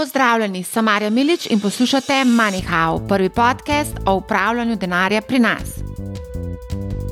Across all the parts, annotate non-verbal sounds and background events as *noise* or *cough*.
Pozdravljeni, sem Marja Milič in poslušate MoneyHow, prvi podcast o upravljanju denarja pri nas.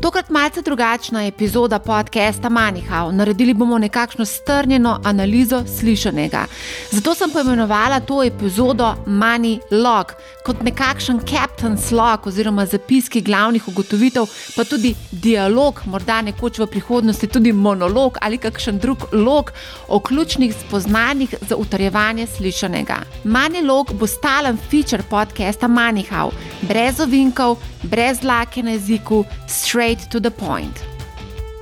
Tokrat malce drugačna epizoda podcasta Manihau. Naredili bomo nekakšno strnjeno analizo slišanega. Zato sem poimenovala to epizodo Money Log kot nekakšen Captain's Log oziroma zapiski glavnih ugotovitev, pa tudi dialog, morda nekoč v prihodnosti tudi monolog ali kakšen drug log o ključnih spoznanjih za utrjevanje slišanega. Money Log bo stalen feature podcasta Manihau, brez ovinkov, brez lake na jeziku, straight to the point.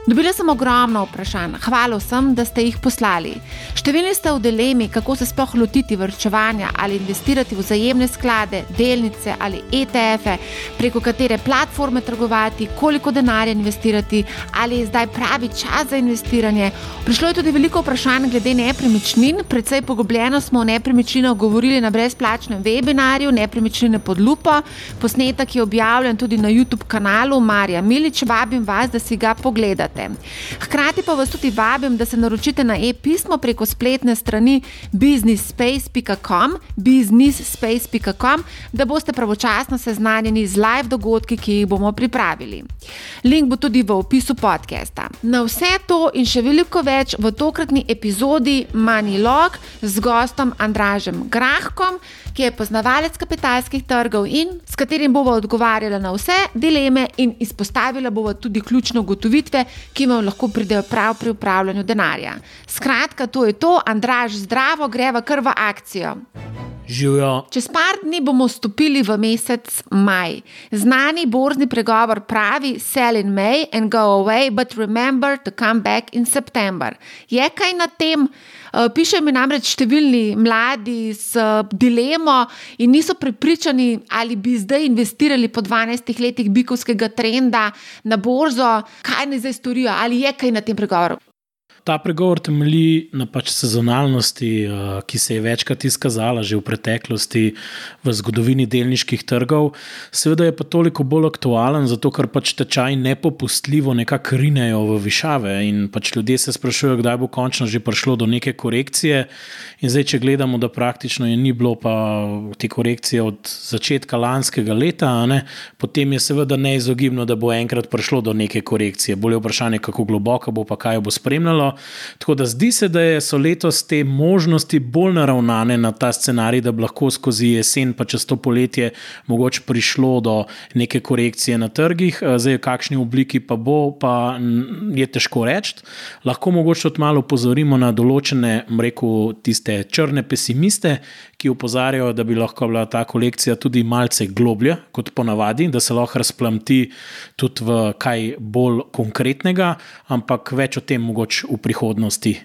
Dobila sem ogromno vprašanj, hvala vsem, da ste jih poslali. Številni ste v dilemi, kako se sploh lotiti vrčevanja ali investirati v vzajemne sklade, delnice ali ETF-e, preko katere platforme trgovati, koliko denarja investirati, ali je zdaj pravi čas za investiranje. Prišlo je tudi veliko vprašanj glede nepremičnin, predvsej poglobljeno smo o nepremičninah govorili na brezplačnem webinarju Nepremičnine pod lupo. Posnetek je objavljen tudi na YouTube kanalu Marja Milič, vabim vas, da si ga pogledate naročite. Hkrati pa vas tudi vabim, da se naročite na e-pismo preko spletne strani businessspace.com, businessspace.com, da boste pravočasno seznanjeni z live dogodki, ki jih bomo pripravili. Link bo tudi v opisu podcasta. Na vse to in še veliko več v tokratni epizodi Money Log z gostom Andražem Grahkom, ki je poznavalec kapitalskih trgov in s katerim bomo odgovarjali na vse dileme in izpostavili bomo tudi ključne ugotovitve, ki vam lahko pridejo prav pri upravljanju denarja. Skratka, to je to, Andraž, zdravo, greva kar v akcijo. Živijo. Čez par dni bomo stopili v mesec maj. Znani borzni pregovor pravi: Sell in May and go away, but remember to come back in September. Je kaj na tem? Eh, piše mi namreč številni mladi s eh, dilemo in niso prepričani, ali bi zdaj investirali po 12 letih bikovskega trenda na borzo, kaj naj zdaj storijo, ali je kaj na tem pregovoru. Ta pregovor temelji na pač sezonalnosti, eh, ki se je večkrat izkazala že v preteklosti v zgodovini delniških trgov. Seveda je pa toliko bolj aktualen, zato ker pač tečaj nepopustljivo nekako rinejo v višave in pač ljudje se sprašujejo, kdaj bo končno že prišlo do neke korekcije. In zdaj, če gledamo, da praktično je ni bilo pa te korekcije od začetka lanskega leta, ne, potem je seveda neizogibno, da bo enkrat prišlo do neke korekcije. Bolje vprašanje, kako globoko bo, pa kaj bo spremljalo. Tako da zdi se, da so letos te možnosti bolj naravnane na ta scenarij, da bi lahko skozi jesen, pa čez to poletje, mogoče prišlo do neke korekcije na trgih. Eh, zdaj, v kakšni obliki pa bo, pa je težko reči. Lahko mogoče tudi malo pozorimo na določene, rekel, tiste črne pesimiste, ki opozarjajo, da bi lahko bila ta kolekcija tudi malce globlja kot ponavadi, da se lahko razplamti tudi v kaj bolj konkretnega, ampak več o tem mogoče v prihodnosti.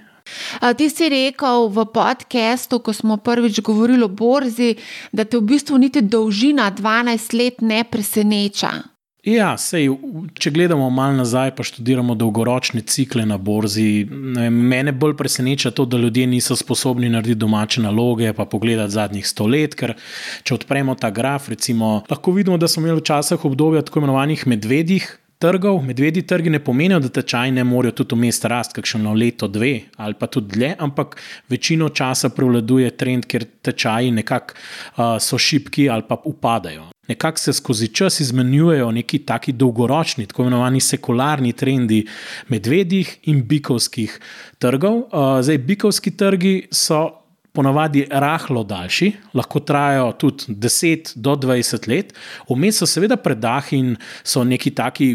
Ti si rekel v podkastu, ko smo prvič govorili o borzi, da te v bistvu niti dolžina 12 let ne preseneča. Ja, sej, če gledamo malo nazaj, pa študiramo dolgoročne cikle na borzi. Mene bolj preseneča to, da ljudje niso sposobni narediti domače naloge, pa pogledati zadnjih sto let. Ker če odpremo ta graf, recimo, lahko vidimo, da smo imeli včasih obdobje tako imenovanih medvedjih. Trgov, medvedji trgi ne pomenijo, da tečaj ne morejo tudi umest rasti, kakšno leto, dve ali pa tudi dlje, ampak večino časa prevladuje trend, ker tečaji nekako uh, so šipki ali pa upadajo nekako se skozi čas izmenjujejo neki taki dolgoročni, tako imenovani sekularni trendi medvedjih in bikovskih trgov. Uh, zdaj, bikovski trgi so ponavadi rahlo daljši, lahko trajajo tudi 10 do 20 let, vmes so seveda predah in so neki taki.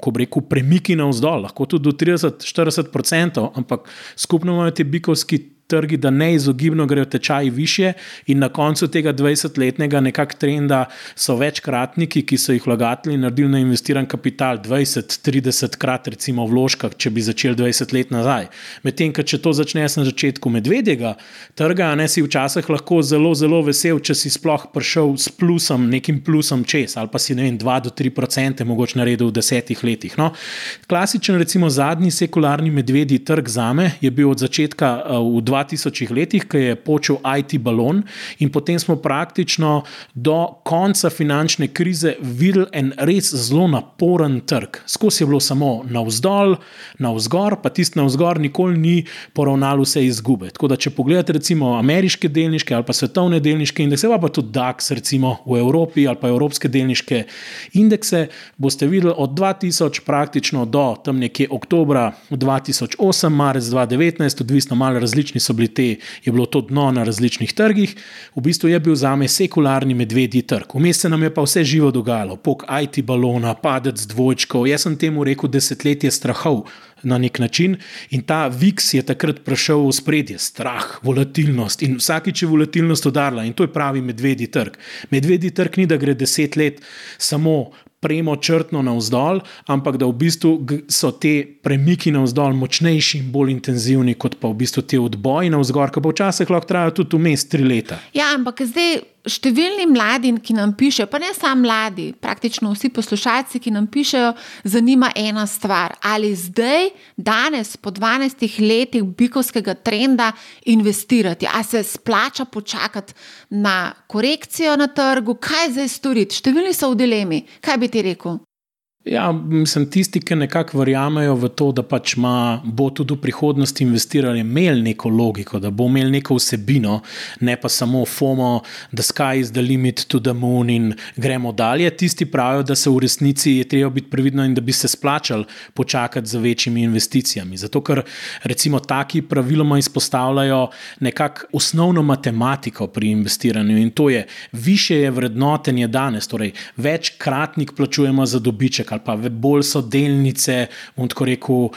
Ko reko premiki navzdol, lahko tudi do 30-40%, ampak skupno imajo ti bikovski trgi, da neizogibno grejo tečaji više, in na koncu tega 20-letnega nekakšnega trenda so večkratniki, ki so jih vlagatelji naredili na investiran kapital 20-30 krat, recimo vložka, če bi začeli 20 let nazaj. Medtem, če to začneš na začetku medvedjega trga, ne si včasih lahko zelo, zelo vesel, če si sploh prišel s plusom, nekim plusom čez, ali pa si ne vem, 2-3% mogoče naredil v desetih letih. No? Klasičen, recimo zadnji sekularni medvedji trg za me je bil od začetka uh, v 20. 2000 letih, ki je počel IT balon, in potem smo praktično do konca finančne krize videli en res zelo naporen trg. Skozi je bilo samo navzdol, navzgor, pa tisti navzgor nikoli ni poravnal vse izgube. Tako da, če pogledate recimo ameriške delniške ali pa svetovne delniške indekse, pa tudi DAX, recimo v Evropi ali pa evropske delniške indekse, boste videli od 2000 praktično do tam nekje oktobra 2008, marec 2019, odvisno malo različni so bili te, je bilo to dno na različnih trgih, v bistvu je bil za me sekularni medvedji trg. Vmes se nam je pa vse živo dogajalo, pok IT balona, padec dvojčkov, jaz sem temu rekel desetletje strahov na nek način. In ta VIX je takrat prišel v spredje, strah, volatilnost in vsakič je volatilnost udarila in to je pravi medvedji trg. Medvedji trg ni, da gre deset let samo. Premo črtno navzdol, ampak da v bistvu so te premiki navzdol močnejši in bolj intenzivni, kot pa v bistvu te odboji navzgor, ki pa včasih lahko trajajo tudi vmes tri leta. Ja, ampak zdaj številni mladi, ki nam pišejo, pa ne samo mladi, praktično vsi poslušalci, ki nam pišejo, zanima ena stvar. Ali zdaj, danes, po 12 letih bikovskega trenda, investirati, ali se splača počakati na korekcijo na trgu, kaj zdaj storiti? Številni so v dilemi. Kaj bi ti rekel? Ja, mislim, tisti, ki nekako verjamejo v to, da pač ma, bo tudi v prihodnosti investirali, imeli neko logiko, da bo imel neko vsebino, ne pa samo FOMO, da sky is the limit to the moon in gremo dalje. Tisti pravijo, da se v resnici je treba biti previdno in da bi se splačali počakati z večjimi investicijami. Zato, ker recimo taki praviloma izpostavljajo nekako osnovno matematiko pri investiranju in to je, više je vrednotenje danes, torej večkratnik plačujemo za dobiček ali pa bolj so delnice, bom tako rekel,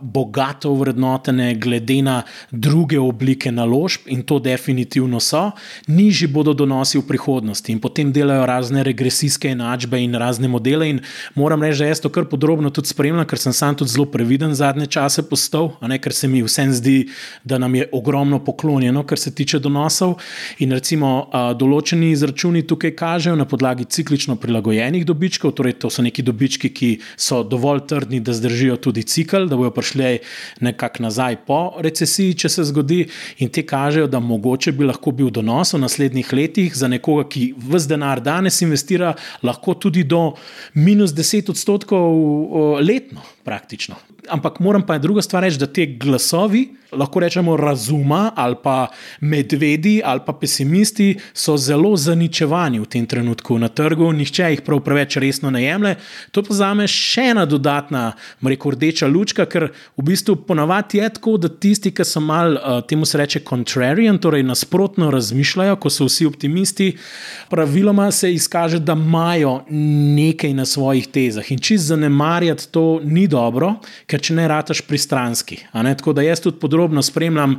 bogato vrednotene, glede na druge oblike naložb, in to definitivno so, nižji bodo donosi v prihodnosti. In potem delajo razne regresijske enačbe in razne modele. In moram reči, da jaz to kar podrobno tudi spremljam, ker sem sam tudi zelo previden zadnje čase postal, ne, ker se mi vsem zdi, da nam je ogromno poklonjeno, kar se tiče donosov. In recimo določeni izračuni tukaj kažejo na podlagi ciklično prilagojenih dobičkov, torej to so neki dobički dobički, ki so dovolj trdni, da zdržijo tudi cikl, da bodo prišli nekako nazaj po recesiji, če se zgodi, in te kažejo, da mogoče bi lahko bil donos v naslednjih letih za nekoga, ki vse denar danes investira, lahko tudi do minus 10 odstotkov letno, praktično. Ampak moram pa druga stvar reči, da te glasovi lahko rečemo, razuma ali pa medvedi ali pa pesimisti so zelo zaničevani v tem trenutku na trgu, nihče jih prav preveč resno ne jemlje. To pa za me še ena dodatna, rekel rdeča lučka, ker v bistvu ponavadi je tako, da tisti, ki so mal uh, temu se reče contrarian, torej nasprotno razmišljajo, ko so vsi optimisti, praviloma se izkaže, da imajo nekaj na svojih tezah in čist zanemarjati to ni dobro, ker če ne rataš pristranski. Tako da jaz tudi podrobno spremljam,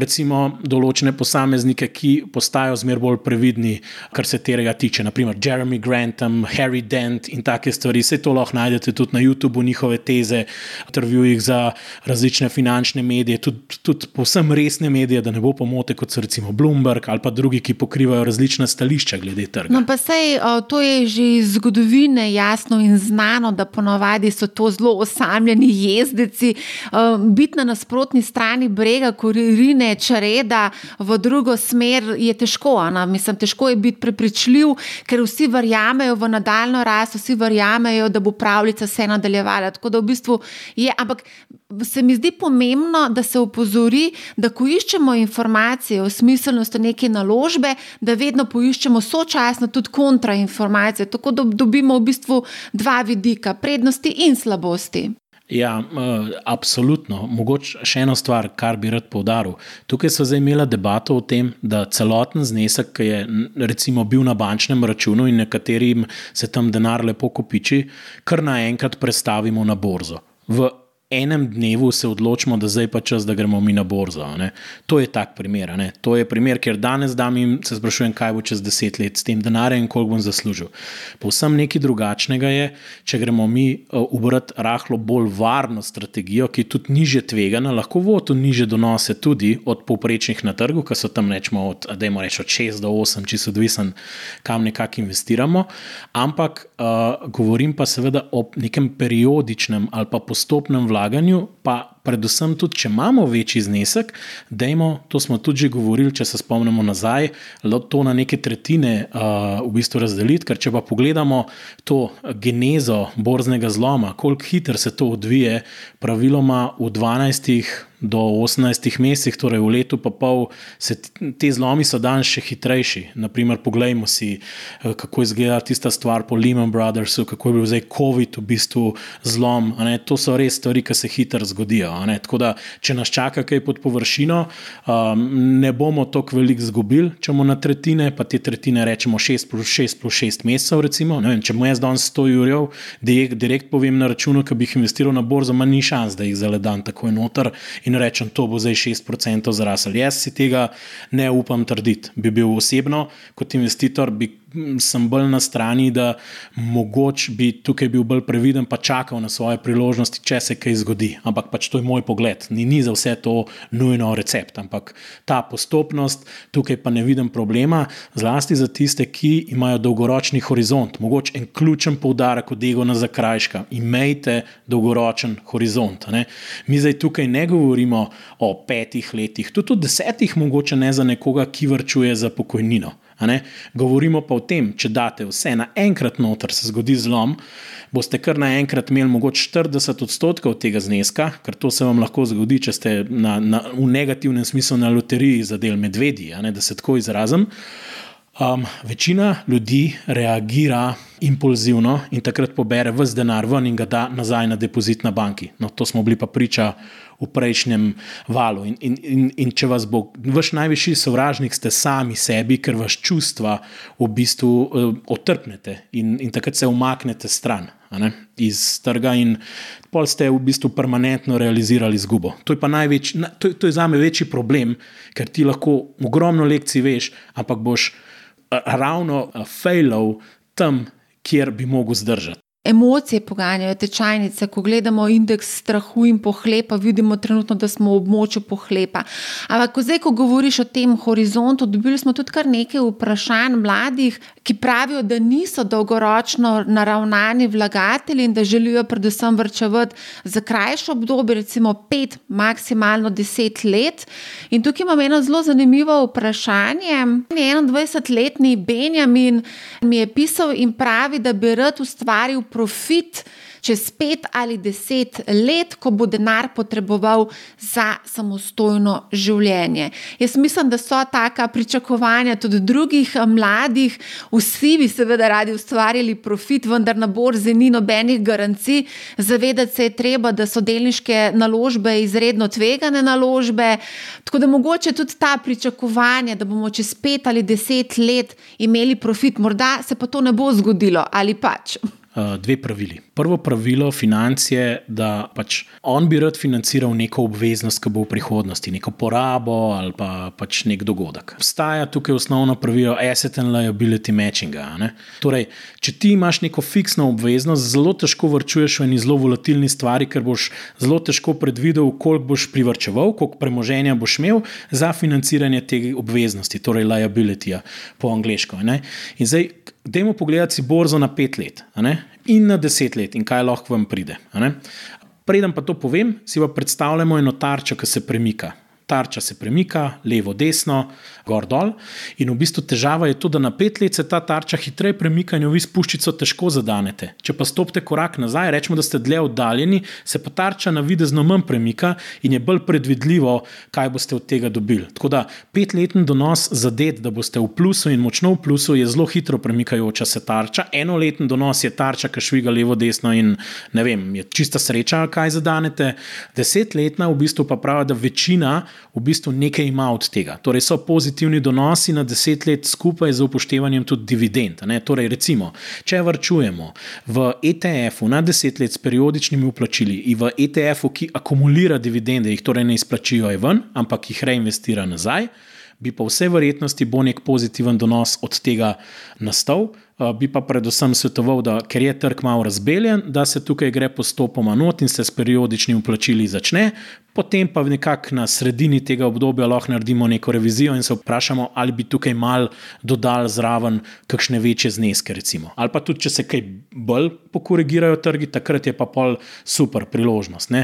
recimo, določene posameznike, ki postajajo zmeraj bolj previdni, kar se tega tiče. Naprimer, Jeremy Grant, Harry Dent in take stvari. Vse to lahko najdete tudi na YouTubu, njihove teze, intervjujih za različne finančne medije, tudi, tudi povsem resne medije, da ne bo pomote, kot so recimo Bloomberg ali pa drugi, ki pokrivajo različna stališča glede trga. No, pa sej, to je že iz zgodovine jasno in znano, da ponovadi so to zelo osamljeni jezdeci, biti na nasprotni strani brega, ko rine čreda v drugo smer, je težko. Mislim, težko je biti prepričljiv, ker vsi verjamejo v nadaljno rast, vsi verjamejo, da bo pravljica se nadaljevala. Tako da v bistvu je. Ampak se mi zdi pomembno, da se opozori, da ko iščemo informacije o smiselnosti neke naložbe, da vedno poiščemo sočasno tudi kontrainformacije, tako da dobimo v bistvu dva vidika, prednosti in slabosti. Ja, absolutno. Mogoče še eno stvar, kar bi rad povdaril. Tukaj so zdaj imeli debato o tem, da celoten znesek, ki je recimo bil na bančnem računu in nekaterim se tam denar lepo kopiči, kar naenkrat predstavimo na borzo. V enem dnevu se odločimo, da zdaj pa čas, da gremo mi na borzo. Ne? To je tak primer. Ne? To je primer, ker danes dam in se sprašujem, kaj bo čez deset let s tem denarjem in koliko bom zaslužil. Povsem nekaj drugačnega je, če gremo mi ubrati uh, rahlo bolj varno strategijo, ki je tudi niže tvegana, lahko to niže donose tudi od povprečnih na trgu, ki so tam rečemo od, reči, od 6 do 8, če so odvisen, kam nekako investiramo. Ampak uh, govorim pa seveda o nekem periodičnem ali pa postopnem vlaganju vlaganju, pa predvsem tudi, če imamo večji znesek, dajmo, to smo tudi že govorili, če se spomnimo nazaj, to na neke tretjine uh, v bistvu razdeliti, ker če pa pogledamo to genezo borznega zloma, koliko hitro se to odvije, praviloma v 12 do 18 mesecih, torej v letu pa pol, se te zlomi so danes še hitrejši. Naprimer, poglejmo si, kako izgleda tista stvar po Lehman Brothersu, kako je bil zdaj COVID v bistvu zlom. To so res stvari, ki se hitro zgodijo. Tako da, če nas čaka kaj pod površino, um, ne bomo toliko veliko izgubili, če bomo na tretjine, pa te tretjine rečemo 6 plus 6 plus 6 mesecev. Recimo, vem, če mu jaz danes 100 jurjev, direkt, direkt povem na računu, ki bi jih investiral na borzo, ima ni šans, da jih zaledam tako enotar in rečem, da bo zdaj 6% zrasel. Jaz si tega ne upam trditi. Bi bil osebno, kot investitor, bi sem bolj na strani, da mogoče bi tukaj bil bolj previden, pa čakal na svoje priložnosti, če se kaj zgodi. Ampak pač to je moj pogled. Ni, ni za vse to nujno recept, ampak ta postopnost, tukaj pa ne vidim problema, zlasti za tiste, ki imajo dolgoročni horizont. Mogoče en ključen poudarek od ego na zakrajška. Imejte dolgoročen horizont. Ne? Mi zdaj tukaj ne govorimo o petih letih, tudi o desetih, mogoče ne za nekoga, ki vrčuje za pokojnino. Govorimo pa o tem, če date vse naenkrat noter, se zgodi zlom, boste kar naenkrat imeli mogoče 40 odstotkov tega zneska, ker to se vam lahko zgodi, če ste na, na, v negativnem smislu na loteriji za del medvedji, da se tako izrazim. Um, večina ljudi reagira impulzivno in takrat pobere vse denar ven in ga da nazaj na depozit na banki. No, to smo bili pa priča v prejšnjem valu. In, in, in, in če vas bo vaš najvišji sovražnik, ste sami sebi, ker vas čustva v bistvu uh, otrpnete in, in takrat se umaknete stran. Iz trga, in pol ste v bistvu permanentno realizirali izgubo. To je, največ, to, to je za me večji problem, ker ti lahko ogromno lekcij veš, ampak boš ravno failov tam, kjer bi mogel zdržati. Emocije poganjajo tečajnice, ko gledamo indeks strahu in pohlepa, vidimo trenutno, da smo v območju pohlepa. Ampak, ko zdaj, ko govoriš o tem horizontu, dobili smo tudi kar nekaj vprašanj mladih, ki pravijo, da niso dolgoročno naravnani vlagatelji in da želijo predvsem vrčevati za krajše obdobje, recimo pet, maksimalno deset let. In tukaj imamo eno zelo zanimivo vprašanje. 21-letni Benjamin mi je pisal in pravi, da bi rad ustvaril profit čez pet ali deset let, ko bo denar potreboval za samostojno življenje. Jaz mislim, da so taka pričakovanja tudi drugih eh, mladih, vsi bi seveda radi ustvarili profit, vendar na borzi ni nobenih garancij. Zavedati se je treba, da so delniške naložbe izredno tvegane naložbe. Tako da mogoče tudi ta pričakovanja, da bomo čez pet ali deset let imeli profit, morda se pa to ne bo zgodilo ali pač. Eh, dve pravili. Prvo pravilo financ je, da pač on bi rad financiral neko obveznost, ki bo v prihodnosti, neko porabo ali pa pač nek dogodek. Obstaja tukaj osnovno pravilo asset and liability matchinga. Torej, če ti imaš neko fiksno obveznost, zelo težko vrčuješ v eni zelo volatilni stvari, ker boš zelo težko predvidel, koliko boš privrčeval, koliko premoženja boš imel za financiranje te obveznosti, torej liability po angliško. In zdaj, Dajmo pogledati si borzo na pet let in na deset let, in kaj lahko vam pride. Preden pa to povem, si pa predstavljamo eno tarčo, ki se premika tarča se premika, levo, desno, gor dol. In v bistvu težava je to, da na pet let se ta tarča hitreje premika in jo vi s puščico težko zadanete. Če pa stopite korak nazaj, rečemo, da ste dlje oddaljeni, se pa tarča na videzno manj premika in je bolj predvidljivo, kaj boste od tega dobili. Tako da petletni donos zadet, da boste v plusu in močno v plusu, je zelo hitro premikajoča se tarča. Enoletni donos je tarča, ki šviga levo, desno in ne vem, je čista sreča, kaj zadanete. Desetletna v bistvu pa pravi, da večina v bistvu nekaj ima od tega. Torej, so pozitivni donosi na deset let skupaj z upoštevanjem tudi dividend. Torej, recimo, če vrčujemo v ETF-u na deset let s periodičnimi uplačili in v ETF-u, ki akumulira dividende, jih torej ne izplačijo ven, ampak jih reinvestira nazaj, bi pa vse verjetnosti bo nek pozitiven donos od tega nastal bi pa predvsem svetoval, da ker je trg malo razbeljen, da se tukaj gre postopoma not in se s periodičnimi plačili začne. Potem pa nekako na sredini tega obdobja lahko naredimo neko revizijo in se vprašamo, ali bi tukaj mal dodali zraven kakšne večje zneske. Recimo. Ali pa tudi, če se kaj bolj pokorigirajo trgi, takrat je pa pol super priložnost.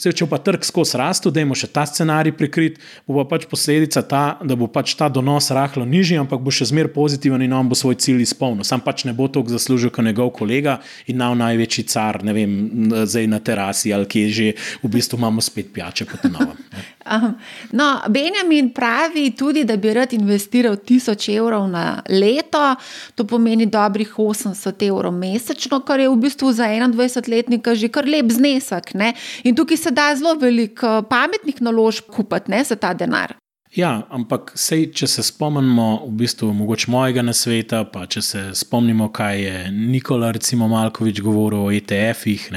Zdaj, če pa trg skozi rastu, da imamo še ta scenarij prikrit, bo pa pač posledica ta, da bo pač ta donos rahlo nižji, ampak bo še zmeraj pozitiven in on bo svoj cilj izpolnil. Sam pač ne bo toliko zaslužil kot njegov kolega in nav največji car, ne vem, zdaj na terasi ali kje že, v bistvu imamo spet pijačo drugače kot novo. No, Benjamin pravi tudi, da bi rad investiral 1000 evrov na leto, to pomeni dobrih 800 evrov mesečno, kar je v bistvu za 21-letnika že kar lep znesek. Ne? In tukaj se da zelo veliko pametnih naložb kupiti za ta denar. Ja, ampak sej, če se spomnimo, v bistvu, mogoče mojega nasveta, pa če se spomnimo, kaj je Nikola, recimo, Malkovič govoril o ETF-ih,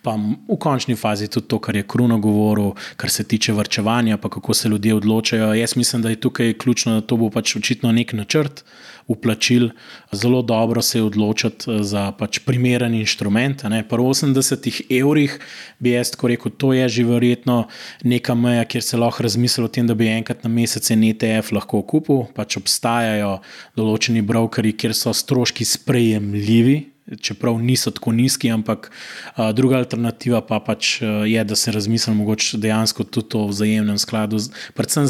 pa v končni fazi tudi to, kar je Kruno govoril, kar se tiče vrčevanja, pa kako se ljudje odločajo. Jaz mislim, da je tukaj ključno, da to bo pač očitno nek načrt uplačil, zelo dobro se je odločiti eh, za pač primeren inštrument. Pri 80 evrih bi jaz tako rekel, to je že verjetno neka meja, kjer se lahko razmisli o tem, da bi enkrat na mesec en ETF lahko kupil. Pač obstajajo določeni brokeri, kjer so stroški sprejemljivi čeprav niso tako nizki, ampak a, druga alternativa pa pač je, da se razmisli mogoče dejansko tudi o vzajemnem skladu, predvsem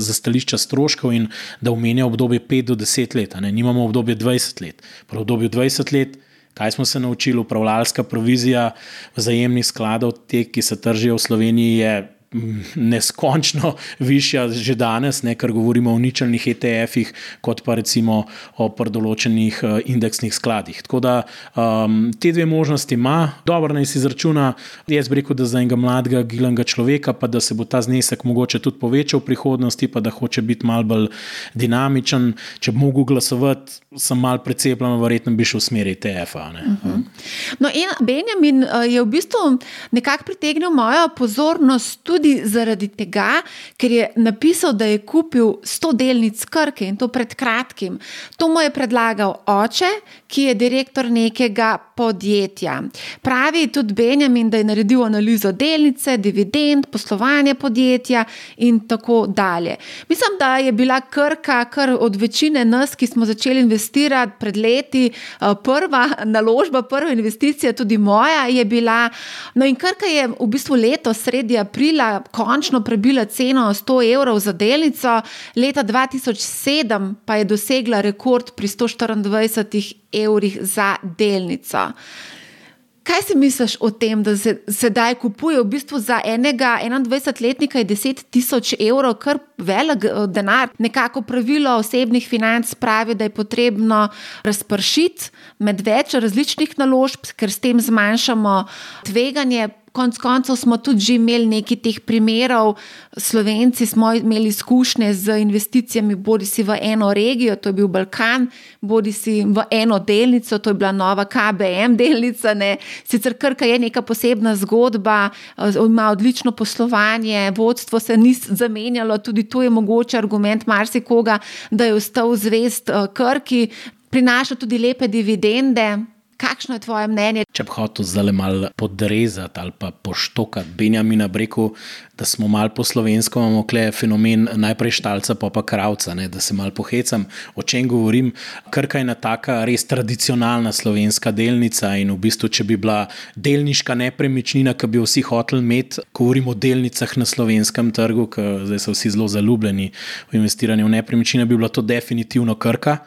za stališča stroškov in da omenja obdobje 5 do 10 let, ne imamo obdobje 20 let. Prav obdobje 20 let. Kaj smo se naučili? Upravljalska provizija vzajemnih skladov, te, ki se tržijo v Sloveniji, je neskončno višja že danes, ne, ker govorimo o ničelnih ETF-ih, kot pa recimo o predoločenih uh, indeksnih skladih. Tako da um, te dve možnosti ima, dobro naj si izračuna. Jaz bi rekel, da za enega mladega, gilanga človeka, pa da se bo ta znesek mogoče tudi povečal v prihodnosti, pa da hoče biti mal bolj dinamičen. Če bi mogel glasovati, sem mal precepljen, verjetno bi šel v smeri ETF-a. Uh mhm. -huh. No, in Benjamin je v bistvu nekako pritegnil mojo pozornost tudi tudi zaradi tega, ker je napisal, da je kupil 100 delnic Krke in to pred kratkim. To mu je predlagal oče, ki je direktor nekega podjetja. Pravi tudi Benjamin, da je naredil analizo delnice, dividend, poslovanje podjetja in tako dalje. Mislim, da je bila Krka, kar od večine nas, ki smo začeli investirati pred leti, eh, prva *laughs* naložba, prva investicija, tudi moja, je bila. No, in Krka je v bistvu letos, sredi aprila, končno prebila ceno 100 evrov za delnico, leta 2007 pa je dosegla rekord pri 124 evrih za delnico. Kaj si misliš o tem, da se sedaj kupuje v bistvu za enega 21-letnika 10 tisoč evrov, kar velik eh, denar? Nekako pravilo osebnih financ pravi, da je potrebno razpršiti med več različnih naložb, ker s tem zmanjšamo tveganje. Konec koncev smo tudi že imeli nekaj teh primerov, Slovenci smo imeli izkušnje z investicijami, bodi si v eno regijo, to je bil Balkan, bodi si v eno delnico, to je bila nova KBM delnica. Ne. Sicer Krka je neka posebna zgodba, eh, ima odlično poslovanje, vodstvo se ni zamenjalo, tudi to je mogoče argument marsikoga, da je ostal zvest eh, Krki, prinaša tudi lepe dividende. Kakšno je tvoje mnenje? Če bi hotel zdaj malo podrezati ali pa poštokati Benjamina Breku, da smo malo po slovensko, imamo kle fenomen najprej štalca, pa pa kravca, ne, da se malo pohecam, o čem govorim. Krka je ena taka res tradicionalna slovenska delnica in v bistvu, če bi bila delniška nepremičnina, ki bi jo vsi hoteli imeti, govorimo o delnicah na slovenskem trgu, ker zdaj so vsi zelo zaljubljeni v investiranje v nepremičnine, bi bila to definitivno Krka.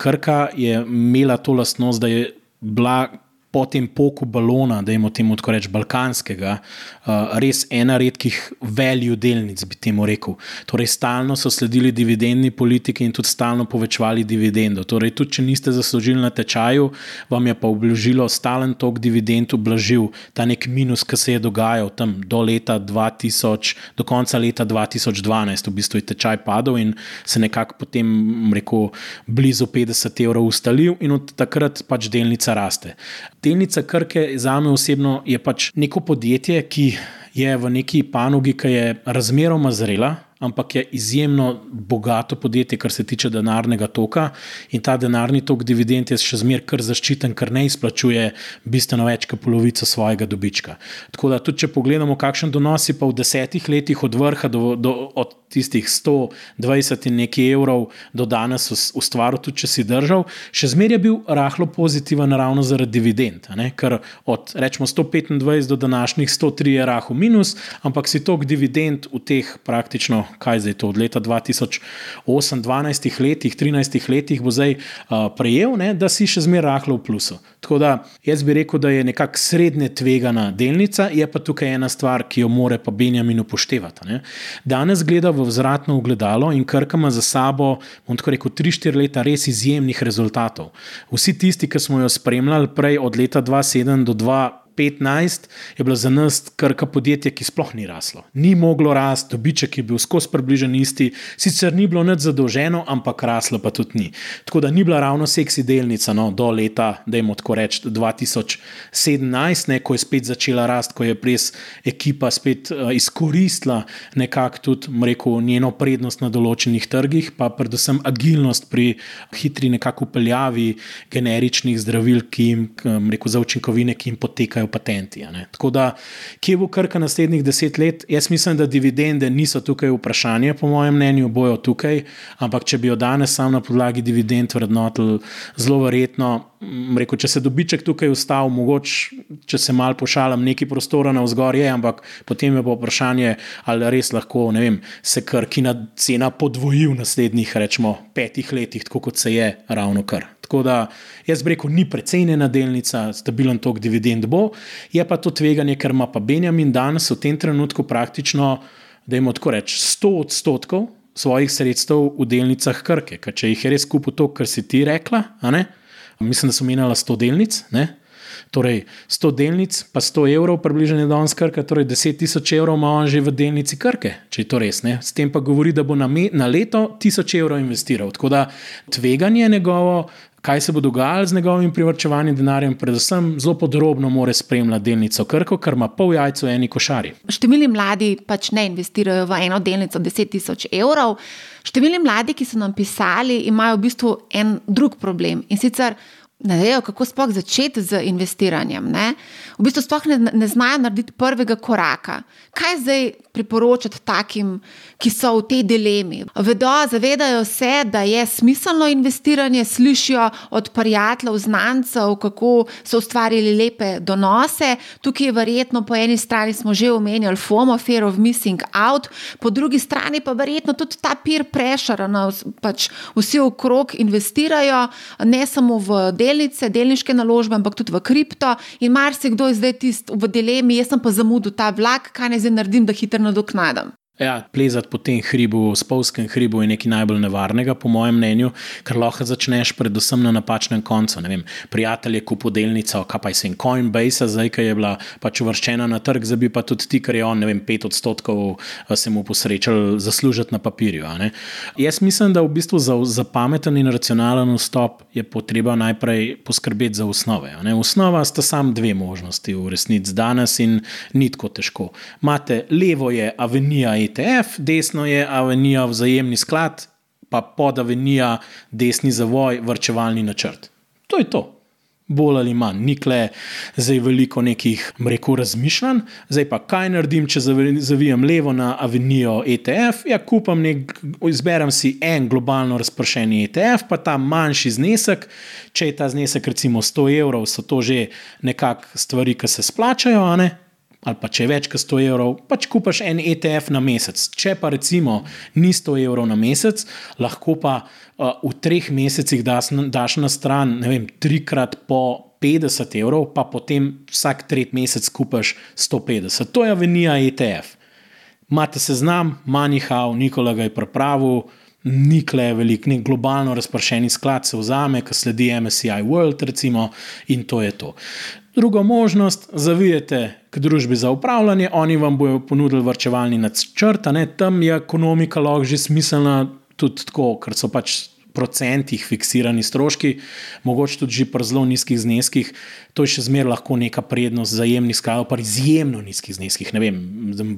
Krka je imela to lastnost, da je bila po tem poku balona, da imamo temu tako reči balkanskega, uh, res ena redkih velju delnic, bi temu rekel. Torej, stalno so sledili dividendni politiki in tudi stalno povečevali dividendo. Torej, tudi če niste zaslužili na tečaju, vam je pa obložilo stalen tok dividend, oblažil ta nek minus, ki se je dogajal tam do leta 2000, do konca leta 2012, v bistvu je tečaj padel in se nekako potem, rekel, blizu 50 evrov ustalil in od takrat pač delnica raste. Delnica Krke za me osebno je pač neko podjetje, ki je v neki panogi, ki je razmeroma zrela. ampak je izjemno bogato podjetje, kar se tiče denarnega toka. In ta denarni tok dividend je še zmeraj kar zaščiten, ker ne izplačuje bistveno več kot polovico svojega dobička. Tako da, tudi če pogledamo, kakšen donos je pa v desetih letih od vrha do, do od tistih 120 in nekaj evrov do danes ustvaril, tudi če si držal, še zmeraj je bil rahlo pozitiven, ravno zaradi dividend. Ker od rečemo 125 do današnjih 103 je rahlo minus, ampak si tok dividend v teh praktično kaj zdaj to od leta 2008, 12 letih, 13 letih bo zdaj uh, prejel, ne, da si še zmeraj rahlo v plusu. Tako da jaz bi rekel, da je nekako srednje tvegana delnica, je pa tukaj ena stvar, ki jo more pa Benjamin upoštevati. Ne. Danes gleda v vzratno ogledalo in krkama za sabo, bom tako rekel, 3-4 leta res izjemnih rezultatov. Vsi tisti, ki smo jo spremljali prej od leta 2007 do 2000. 2015 je bilo za nas krka podjetje, ki sploh ni raslo. Ni moglo rasti, dobiček je bil skozi približen isti, sicer ni bilo nič zadolženo, ampak raslo pa tudi ni. Tako da ni bila ravno seksi delnica no, do leta, da jim tako rečem, 2017, ne, ko je spet začela rasti, ko je res ekipa spet uh, izkoristila nekako tudi rekel, njeno prednost na določenih trgih, pa predvsem agilnost pri hitri nekako upeljavi generičnih zdravil, ki jim rekel, za učinkovine, ki jim potekajo patenti. Tako da, kje bo krka naslednjih deset let? Jaz mislim, da dividende niso tukaj vprašanje, po mojem mnenju, bojo tukaj, ampak če bi jo danes sam na podlagi dividend vrednotili, zelo verjetno. Rekel, če se dobiček tukaj ustavi, mogoče, če se malo pošalim, neki prostor na vzgor je, ampak potem je pa vprašanje, ali res lahko vem, se krkina cena podvoji v naslednjih, rečemo, petih letih, tako kot se je ravno kar. Tako da jaz bi rekel, ni precenjena delnica, stabilen tok dividend bo, je pa to tveganje, ker ima pa Benjamin danes v tem trenutku praktično, da ima tako reči, 100 odstotkov svojih sredstev v delnicah Krke. Ker če jih je res kupil to, kar si ti rekla, mislim, da so menjala 100 delnic. Ne? Torej, 100 delnic, pa 100 evrov, približno je danes krka, torej 10 tisoč evrov ima on že v delnici krke, če je to res. Ne? S tem pa govori, da bo na, me, na leto 1000 evrov investiral. Tako da tveganje njegovo kaj se bo dogajalo z njegovim privrčevanjem denarja, predvsem zelo podrobno mora spremljati delnico Krko, ker ima pol jajca v eni košari. Številni mladi pač ne investirajo v eno delnico 10 tisoč evrov. Številni mladi, ki so nam pisali, imajo v bistvu en drug problem in sicer ne vejo, kako sploh začeti z investiranjem. Ne? V bistvu sploh ne, ne znajo narediti prvega koraka. Kaj zdaj priporočati takim, ki so v tej dilemi? Vedo, zavedajo se, da je smiselno investiranje, slišijo od prijateljev, znancev, kako so ustvarili lepe donose. Tukaj je verjetno po eni strani smo že omenjali FOMO, Fear of Missing Out, po drugi strani pa verjetno tudi ta peer pressure, no, pač vsi okrog investirajo, ne samo v delo delnice, delniške naložbe, ampak tudi v kripto. In marsikdo je zdaj tisti v dilemi, jaz pa zamudil ta vlak, kaj naj zdaj naredim, da hitro nadoknadam. Ja, plezati po tem hribu, spolskem hribu, je nekaj najbolj nevarnega, po mojem mnenju, ker lahko začneš predvsem na napačnem koncu. Vem, prijatelj je kupil delnico, kaj pa je sen Coinbase, zdaj ki je bila pač uvrščena na trg, zdaj bi pa tudi ti, ker je on, ne vem, pet odstotkov eh, se mu posrečal zaslužiti na papirju. Jaz mislim, da v bistvu za, za pameten in racionalen vstop je potreba najprej poskrbeti za osnove. Osnova sta samo dve možnosti v resnici danes in ni tako težko. Imate levo je avenija. ETF, desno je Avenija vzajemni sklad, pa pod Avenija desni zavoj, vrčevalni načrt. To je to. Bolj ali manj, nikle, zdaj veliko nekih mreko razmišljanj, zdaj pa kaj naredim, če zavijem levo na Avenijo ETF. Ja, kupam nek, izberem si en globalno razpršen ETF, pa ta manjši znesek, če je ta znesek recimo 100 evrov, so to že nekakšne stvari, ki se splačajo, a ne? Ali pa če je več kot 100 evrov, pač kupaš en ETF na mesec. Če pa recimo ni 100 evrov na mesec, lahko pa uh, v treh mesecih daš, daš na stran, ne vem, trikrat po 50 evrov, pa potem vsak tretji mesec kupaš 150. To je avenija ETF. Imate seznam, manjhav, Nikola ga je pripravil. Nikle je velik, nek globalno razpršeni sklad se vzame, ki sledi MSCI World, recimo, in to je to. Druga možnost, zavijete k družbi za upravljanje, oni vam bodo ponudili vrčevalni načrt, tam je ekonomika lahko že smiselna, tudi tako, ker so pač procentih fiksirani stroški, mogoče tudi pri zelo nizkih zneskih, to je še zmeraj lahko neka prednost zajemnih skladov, pa izjemno nizkih zneskih. Ne vem,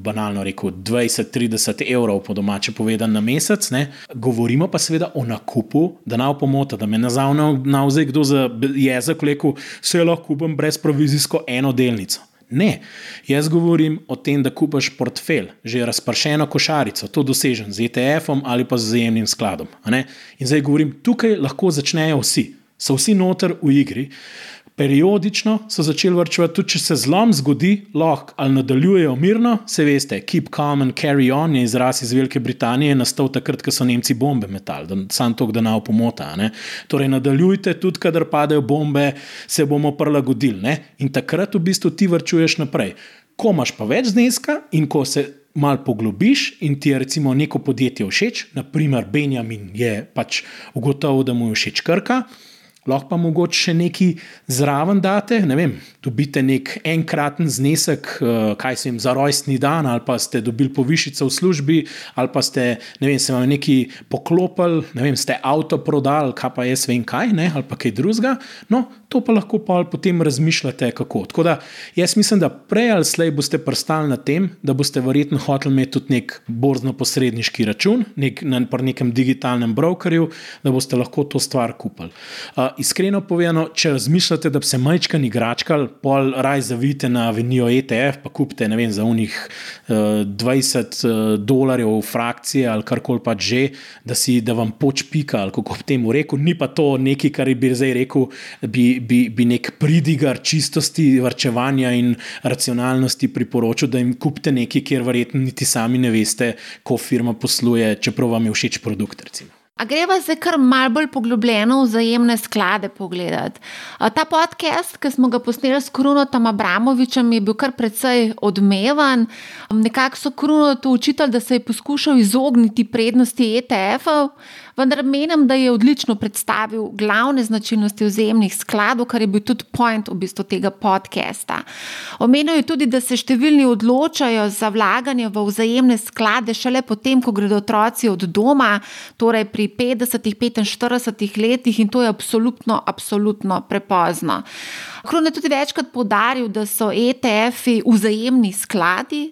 banalno rekel, 20-30 evrov po domače povedan na mesec. Ne. Govorimo pa seveda o nakupu, da nav pomota, da me nazavne navzaj kdo za jezik rekel, vse lahko kupim brez provizijsko eno delnico. Ne, jaz govorim o tem, da kupaš portfelj, že razpršeno košarico, to dosežen z ETF-om ali pa z zajemnim skladom. In zdaj govorim, tukaj lahko začnejo vsi, so vsi noter v igri. Periodično so začeli vrčevati, tudi če se zlom zgodi, lahko ali nadaljujejo mirno, se veste, keep calm and carry on je izraz iz Velike Britanije, nastal takrat, ko so Nemci bombe metali, da sam to, da na opomota. Torej, nadaljujte, tudi kadar padajo bombe, se bomo prilagodili. Ne? In takrat v bistvu ti vrčuješ naprej. Ko imaš pa več zneska in ko se mal poglobiš in ti je recimo neko podjetje všeč, naprimer Benjamin je pač ugotovil, da mu je všeč krka lahko pa mogoče še nekaj zraven date. Ne vem, dobite nek enkraten znesek, eh, kaj se jim za rojstni dan, ali pa ste dobili povišico v službi, ali pa ste ne vem, se vam nekaj poklopili, ne vem, ste avto prodali, kaj pa jaz vem kaj, ne, ali pa kaj drugega. No, to pa lahko pa potem razmišljate, kako. Tako da jaz mislim, da prej ali slej boste prstali na tem, da boste verjetno hoteli imeti tudi nek borzno-posredniški račun, nek, na nekem digitalnem brokerju, da boste lahko to stvar kupili. Uh, iskreno povedano, če razmišljate, da bi se majčkan igračkal, pol raj zavite na Avenijo ETF, pa kupite vem, za unih uh, 20 uh, dolarjev frakcije ali karkoli pa že, da, si, da vam poč pika, ali kako bi temu rekel, ni pa to nekaj, kar bi zdaj rekel, bi bi, bi nek pridigar čistosti, vrčevanja in racionalnosti priporočil, da jim kupite nekaj, kjer verjetno niti sami ne veste, kako firma posluje, čeprav vam je všeč produkt. Recimo. A greva zdaj kar malo bolj poglobljeno v vzajemne sklade pogledati. Ta podcast, ki smo ga posneli s Krunotom Abramovičem, je bil kar precej odmevan. Nekako so Krunotu učitelj, da se je poskušal izogniti prednosti ETF-ov, vendar menim, da je odlično predstavil glavne značilnosti vzajemnih skladov, kar je bil tudi point v bistvu tega podcasta. Omenil je tudi, da se številni odločajo za vlaganje v vzajemne sklade šele potem, ko gredo otroci od doma, torej pri 50-45 letih, in to je absolutno, absolutno prepozno. Kron je tudi večkrat podaril, da so ETF-ji vzajemni skladi.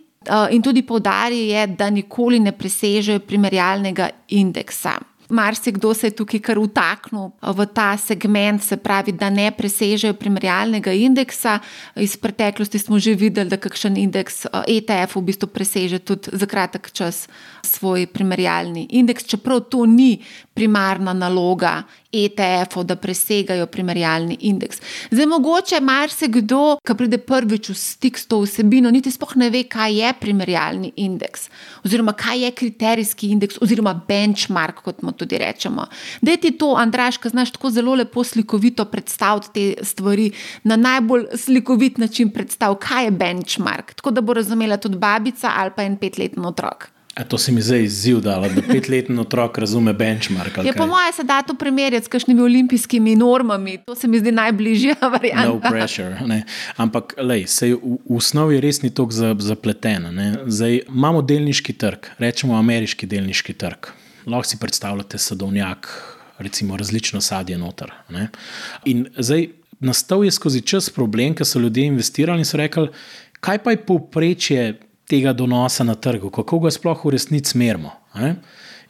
In tudi poudaril, da nikoli ne presežejo primerjalnega indeksa marsikdo se je tukaj kar utaknil v ta segment, se pravi, da ne presežejo primerjalnega indeksa. Iz preteklosti smo že videli, da kakšen indeks ETF v bistvu preseže tudi za kratek čas svoj primerjalni indeks, čeprav to ni primarna naloga ETF-ov, da presegajo primerjalni indeks. Zdaj, mogoče marsikdo, ki pride prvič v stik s to vsebino, niti sploh ne ve, kaj je primerjalni indeks, oziroma kaj je kriterijski indeks, oziroma benchmark, kot mu tudi rečemo. Da ti to, Andraš, ki znaš tako zelo lepo slikovito predstaviti te stvari, na najbolj slikovit način predstaviti, kaj je benchmark, tako da bo razumela tudi babica ali pa en petletni otrok. A to se mi zdaj izziv, da petletni otrok razume benchmark. Je, po mojem, se da to primerjati s kakšnimi olimpijskimi normami. To se mi zdi najbližja *laughs* varianta. No pressure. Ne. Ampak lej, sej, v, v osnovi res ni tako zapleten. Zdaj, imamo delniški trg, rečemo ameriški delniški trg. Lahko si predstavljate sadovnjak, recimo različno sadje noter. Ne. In zdaj nastal je skozi čas problem, ker so ljudje investirali in so rekli, kaj pa je povprečje tega donosa na trgu, kako ga sploh v resnici merimo.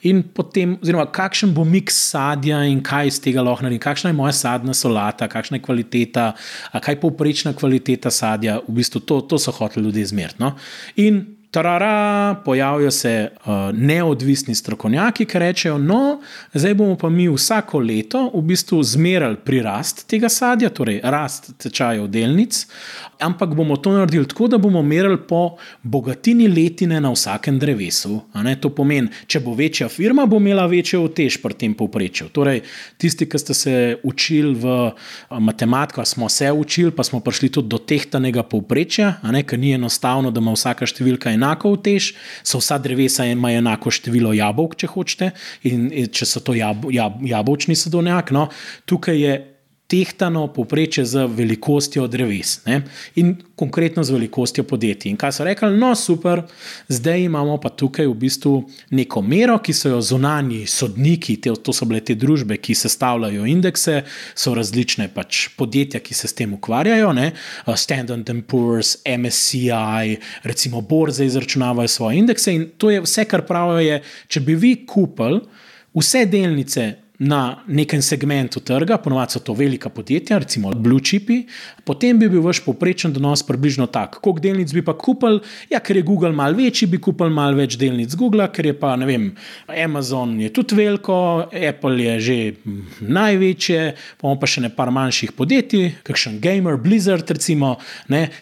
In potem, oziroma, kakšen bo miks sadja in kaj iz tega lahko naredim, kakšna je moja sadna solata, kakšna je kvaliteta, kaj je povprečna kvaliteta sadja, v bistvu to, to so hoteli ljudje zmerno. In tarara, pojavijo se uh, neodvisni strokovnjaki, ki rečejo, no, zdaj bomo pa mi vsako leto v bistvu zmerali prirast tega sadja, torej rast tečajev delnic, ampak bomo to naredili tako, da bomo merili po bogatini letine na vsakem drevesu. To pomeni, če bo večja firma, bo imela večjo utež pri tem povprečju. Torej, tisti, ki ste se učili v matematiko, smo se učili, pa smo prišli tudi do tehtanega povprečja, ker ni enostavno, da ima vsaka številka enako utež, so vsa drevesa imajo enako število jabolk, če hočete, in če so to jab, jab, jabolčni sadovnjak. No, tukaj je tehtano poprečje z velikostjo dreves ne? in konkretno z velikostjo podjetij. In kaj so rekli, no super, zdaj imamo pa tukaj v bistvu neko mero, ki so jo zunani sodniki, te, to so bile te družbe, ki sestavljajo indekse, so različne pač podjetja, ki se s tem ukvarjajo, ne? Standard Poor's, MSCI, recimo borze izračunavajo svoje indekse in to je vse, kar pravijo, je, če bi vi kupili vse delnice na nekem segmentu trga, ponovadi so to velika podjetja, recimo Blue Chipi, potem bi bil vaš poprečen donos približno tak. Koliko delnic bi pa kupili? Ja, ker je Google mal večji, bi kupili mal več delnic Google, ker je pa ne vem, Amazon je tudi veliko, Apple je že največje, pa imamo pa še nekaj manjših podjetij, kakšen Gamer, Blizzard, recimo,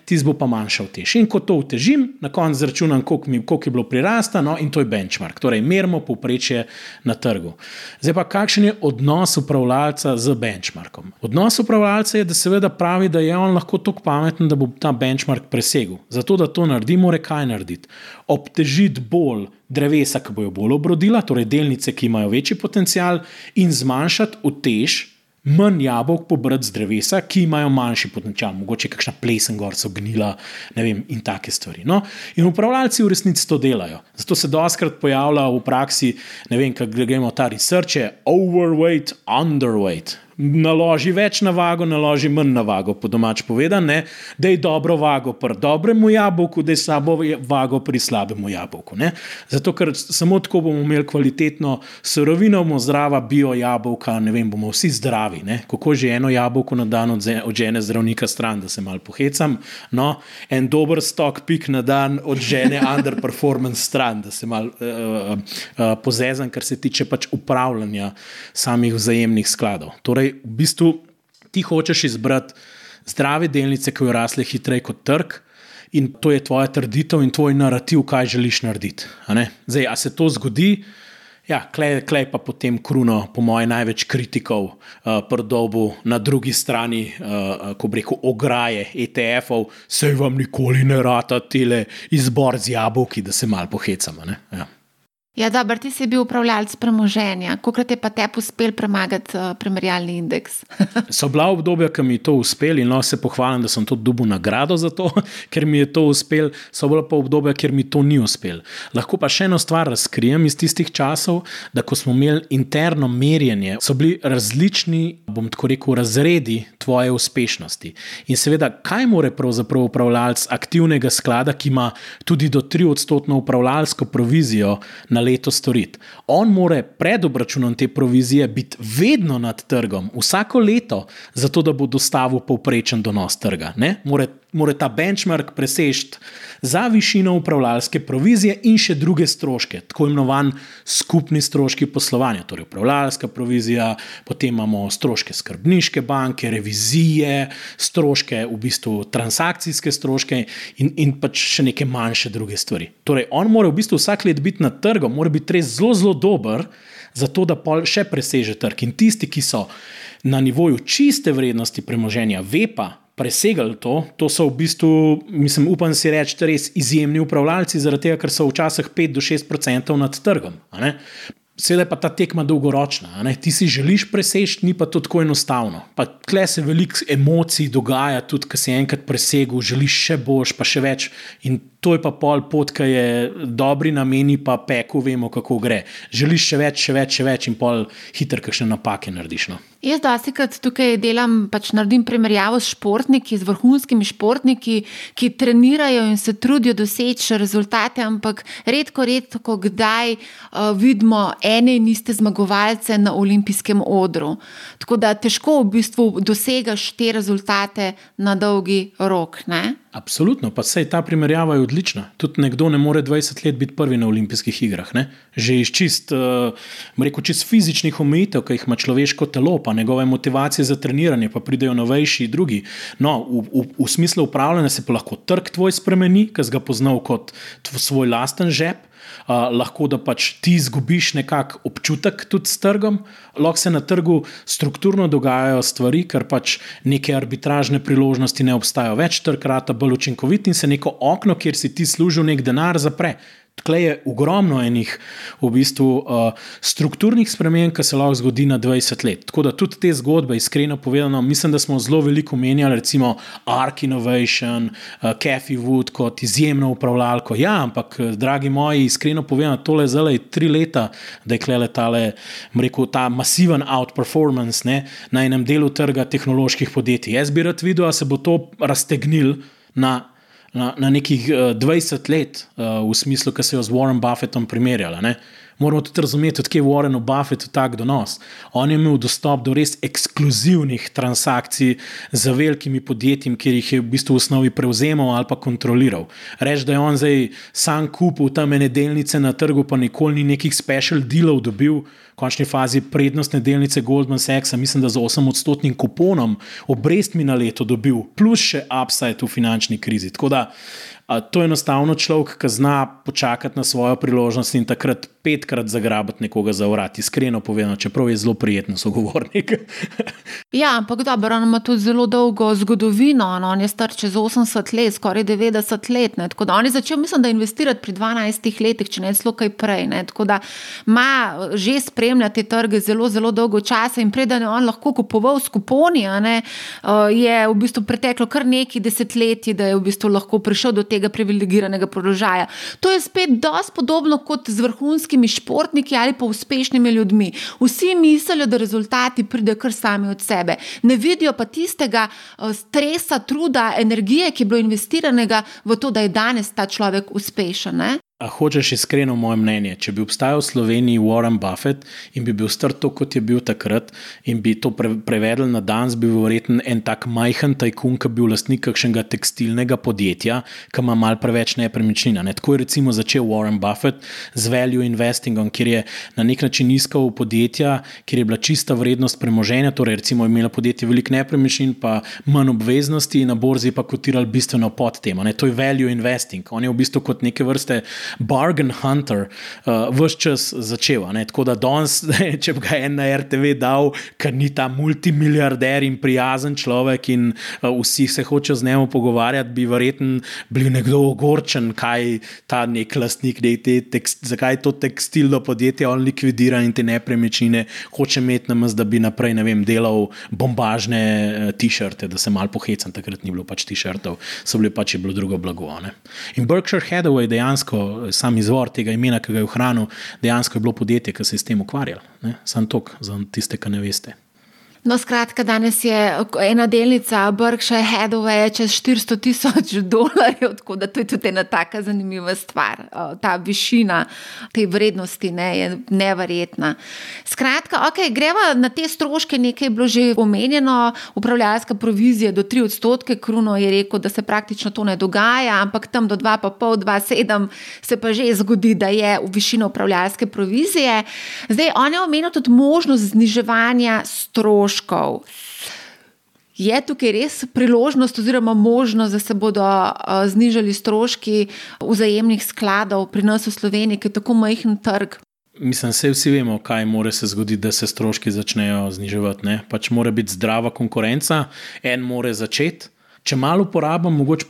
ti bo pa manjša vtež. In ko to utežim, na koncu zračunam, koliko, mi, koliko je bilo prirasta, no, in to je benchmark, torej merimo poprečje na trgu. Zdaj pa kakšen je odnos upravljalca z benchmarkom. Odnos upravljalca je, da seveda pravi, da je on lahko tako pameten, da bo ta benchmark presegel. Zato, da to naredi, mora kaj narediti. Obtežiti bolj drevesa, ki bojo bolj obrodila, torej delnice, ki imajo večji potencial, in zmanjšati utež manj jabolk pobrati z drevesa, ki imajo manjši potencial, mogoče kakšna plesen gor so gnila vem, in take stvari. No? In upravljalci v resnici to delajo. Zato se doskrat pojavlja v praksi, ne vem, kaj gremo ta research, overweight, underweight naloži več na vago, naloži manj na vago, po domač povedano, da je dobro vago pri dobremu jabolku, da je slabo vago pri slabemu jabolku. Ne? Zato, ker samo tako bomo imeli kvalitetno surovino, bomo zdrava bio jabolka, ne vem, bomo vsi zdravi. Ne? Kako že eno jabolko na dan od žene zdravnika stran, da se mal pohecam. No? En dober stok pik na dan od žene *laughs* underperformance stran, da se mal uh, uh, pozezam, kar se tiče pač upravljanja samih vzajemnih skladov. Torej, Torej, v bistvu ti hočeš izbrati zdrave delnice, ki jo rasle hitreje kot trg. In to je tvoja trditev in tvoj narativ, kaj želiš narediti. A Zdaj, a se to zgodi, ja, klej, klej pa potem kruno, po mojem, največ kritikov uh, eh, prdobu na drugi strani, uh, ko reko, ograje ETF-ov, se vam nikoli ne rata tele izbor z jabolki, da se mal pohecamo. Ja. Ja, dobro, ti si bil upravljalec premoženja. Kako je pa te uspel premagati uh, primerjalni indeks? *laughs* so bila obdobja, ki mi je to uspelo in no, se pohvalim, da sem tudi dobil nagrado za to, *laughs* ker mi je to uspelo. So bila pa obdobja, kjer mi to ni uspelo. Lahko pa še eno stvar razkrijem iz tistih časov, da ko smo imeli interno merjenje, so bili različni, bom tako rekel, razredi tvoje uspešnosti. In seveda, kaj more pravzaprav upravljalec aktivnega sklada, ki ima tudi do 3 odstotno upravljalsko provizijo na leto storiti. On mora pred obračunom te provizije biti vedno nad trgom, vsako leto, zato da bo dostavil povprečen donos trga. Mora ta benchmark presežiti za višino upravljalske provizije in še druge stroške, tako imenovan skupni stroški poslovanja, torej upravljalska provizija, potem imamo stroške skrbniške banke, revizije, stroške, v bistvu transakcijske stroške in, in pač še neke manjše druge stvari. Torej, on mora v bistvu vsak let biti na trgu, mora biti res zelo, zelo dober, zato da pol še preseže trg. In tisti, ki so na nivoju čiste vrednosti premoženja, ve pa, presegali to. To so v bistvu, mislim, upam si reči, res izjemni upravljalci, zaradi tega, ker so včasih 5 do 6 odstotkov nad trgom. Seveda je pa ta tekma dolgoročna. Ti si želiš preseči, ni pa to tako enostavno. Tle se veliko emocij dogaja, tudi ko si enkrat presegel, želiš še boljš, pa še več. In to je pa pol pot, ki je dobri nameni, pa peku, vemo, kako gre. Želiš še več, še več, še več in pol hitro, kakšne napake narediš. No. Jaz, da si kot tukaj delam, pač naredim primerjavo s športniki, z vrhunskimi športniki, ki trenirajo in se trudijo doseči rezultate, ampak redko, redko, kdaj uh, vidimo ene in iste zmagovalce na olimpijskem odru. Tako da težko v bistvu dosegaš te rezultate na dolgi rok. Ne? Absolutno, pa sej ta primerjava je odlična. Tudi nekdo ne more 20 let biti prvi na olimpijskih igrah. Ne? Že iz čist, uh, rekel, čist fizičnih omejitev, ki jih ima človeško telo, pa njegove motivacije za treniranje, pa pridejo novejši drugi. No, v, v, v smislu upravljanja se pa lahko trg tvoj spremeni, ki si ga poznal kot svoj lasten žep uh, lahko da pač ti izgubiš nekakšen občutek tudi s trgom. Lahko se na trgu strukturno dogajajo stvari, ker pač neke arbitražne priložnosti ne obstajajo več, trg rata bolj učinkovit in se neko okno, kjer si ti služil nek denar, zapre. Tukaj je ogromno enih v bistvu, uh, strukturnih sprememb, ki se lahko zgodi na 20 let. Tako da tudi te zgodbe, iskreno povedano, mislim, da smo zelo veliko menjali, recimo Ark Innovation, uh, Cathy Wood kot izjemno upravljalko. Ja, ampak, dragi moji, iskreno povedano, tole je zdaj tri leta, da je klele tale, rekel, ta masiven outperformance ne, na enem delu trga tehnoloških podjetij. Jaz bi rad videl, da se bo to raztegnil na na, na nekih uh, eh, 20 let, uh, v smislu, ki se jo z Warren Buffettom primerjala. Ne? Moramo tudi razumeti, odkje je Warren Buffett tak donos. On je imel dostop do res ekskluzivnih transakcij z velikimi podjetji, kjer jih je v bistvu v osnovi prevzemal ali pa kontroliral. Reči, da je on zdaj sam kupil tam ene delnice na trgu, pa nikoli ni nekih special dealov dobil končni fazi prednostne delnice Goldman Sachsa, mislim, da z 8-odstotnim kuponom, obrestmi na leto dobil, plus še upside v finančni krizi. Tako da to je enostavno človek, ki zna počakati na svojo priložnost in takrat petkrat zagrabiti nekoga za vrat, iskreno povedano, čeprav je zelo prijeten sogovornik. *laughs* ja, ampak dobro, on ima tudi zelo dolgo zgodovino, no, on je star čez 80 let, skoraj 90 let. Ne, tako da on je začel, mislim, da investirati pri 12 letih, če ne celo kaj prej. Ne, tako da ima že spremljati trge zelo, zelo dolgo časa in preden je on lahko kupoval skuponi, ne, je v bistvu preteklo kar nekaj desetletij, da je v bistvu lahko prišel do tega privilegiranega položaja. To je spet dosti podobno kot z vrhunskim vrhunskimi športniki ali pa uspešnimi ljudmi. Vsi mislijo, da rezultati pridejo kar sami od sebe. Ne vidijo pa tistega eh, stresa, truda, energije, ki je bilo investiranega v to, da je danes ta človek uspešen. Ne? A hočeš iskreno moje mnenje? Če bi obstajal v Sloveniji Warren Buffett in bi bil star to, kot je bil takrat, in bi to pre prevedel na danes, bi bil verjetno en tak majhen tajkun, ki bi bil lastnik kakšnega tekstilnega podjetja, ki ima mal preveč nepremičnina. Ne? Tako je recimo začel Warren Buffett z value investingom, kjer je na nek način iskal podjetja, kjer je bila čista vrednost premoženja, torej recimo imelo podjetje veliko nepremičnin, pa manj obveznosti, na borzi pa kotirali bistveno pod tem. To je value investing. On je v bistvu kot neke vrste bargain hunter uh, vse čas začel. Tako da danes, *laughs* če bi ga en na RTV dal, ker ni ta multimiliarder in prijazen človek in uh, vsi se hočejo z njim pogovarjati, bi verjetno bil nekdo ogorčen, kaj ta nek lastnik, tekst, zakaj to tekstilno podjetje on likvidira in te nepremičnine hoče imeti na mest, da bi naprej vem, delal bombažne uh, t-shirte, da se mal pohecam, takrat ni bilo pač t-shirtov, so bili pač bilo drugo blago. Ne? In Berkshire Hathaway dejansko sam izvor tega imena, ki ga je ohranil, dejansko je bilo podjetje, ki se je s tem ukvarjalo. Sam tok za tiste, ki ne veste. No, skratka, danes je ena delnica Berkshire Hathaway čez 400 tisoč dolarjev, tako da to je tudi ena taka zanimiva stvar. Ta višina te vrednosti ne, je neverjetna. Skratka, okay, greva na te stroške, nekaj je bilo že omenjeno, upravljalska provizija do 3 odstotke, Kruno je rekel, da se praktično to ne dogaja, ampak tam do 2,5-2,7 se pa že zgodi, da je v višino upravljalske provizije. Zdaj, on je omenil tudi možnost zniževanja stroškov stroškov. Je tukaj res priložnost, oziroma možnost, da se bodo znižali stroški vzajemnih skladov pri nas v Sloveniji, ki je tako majhen trg? Mislim, da vsi vemo, kaj mora se zgoditi, da se stroški začnejo zniževati. Pač mora biti zdrava konkurenca, en mora začeti. Če malo uporabim, mogoče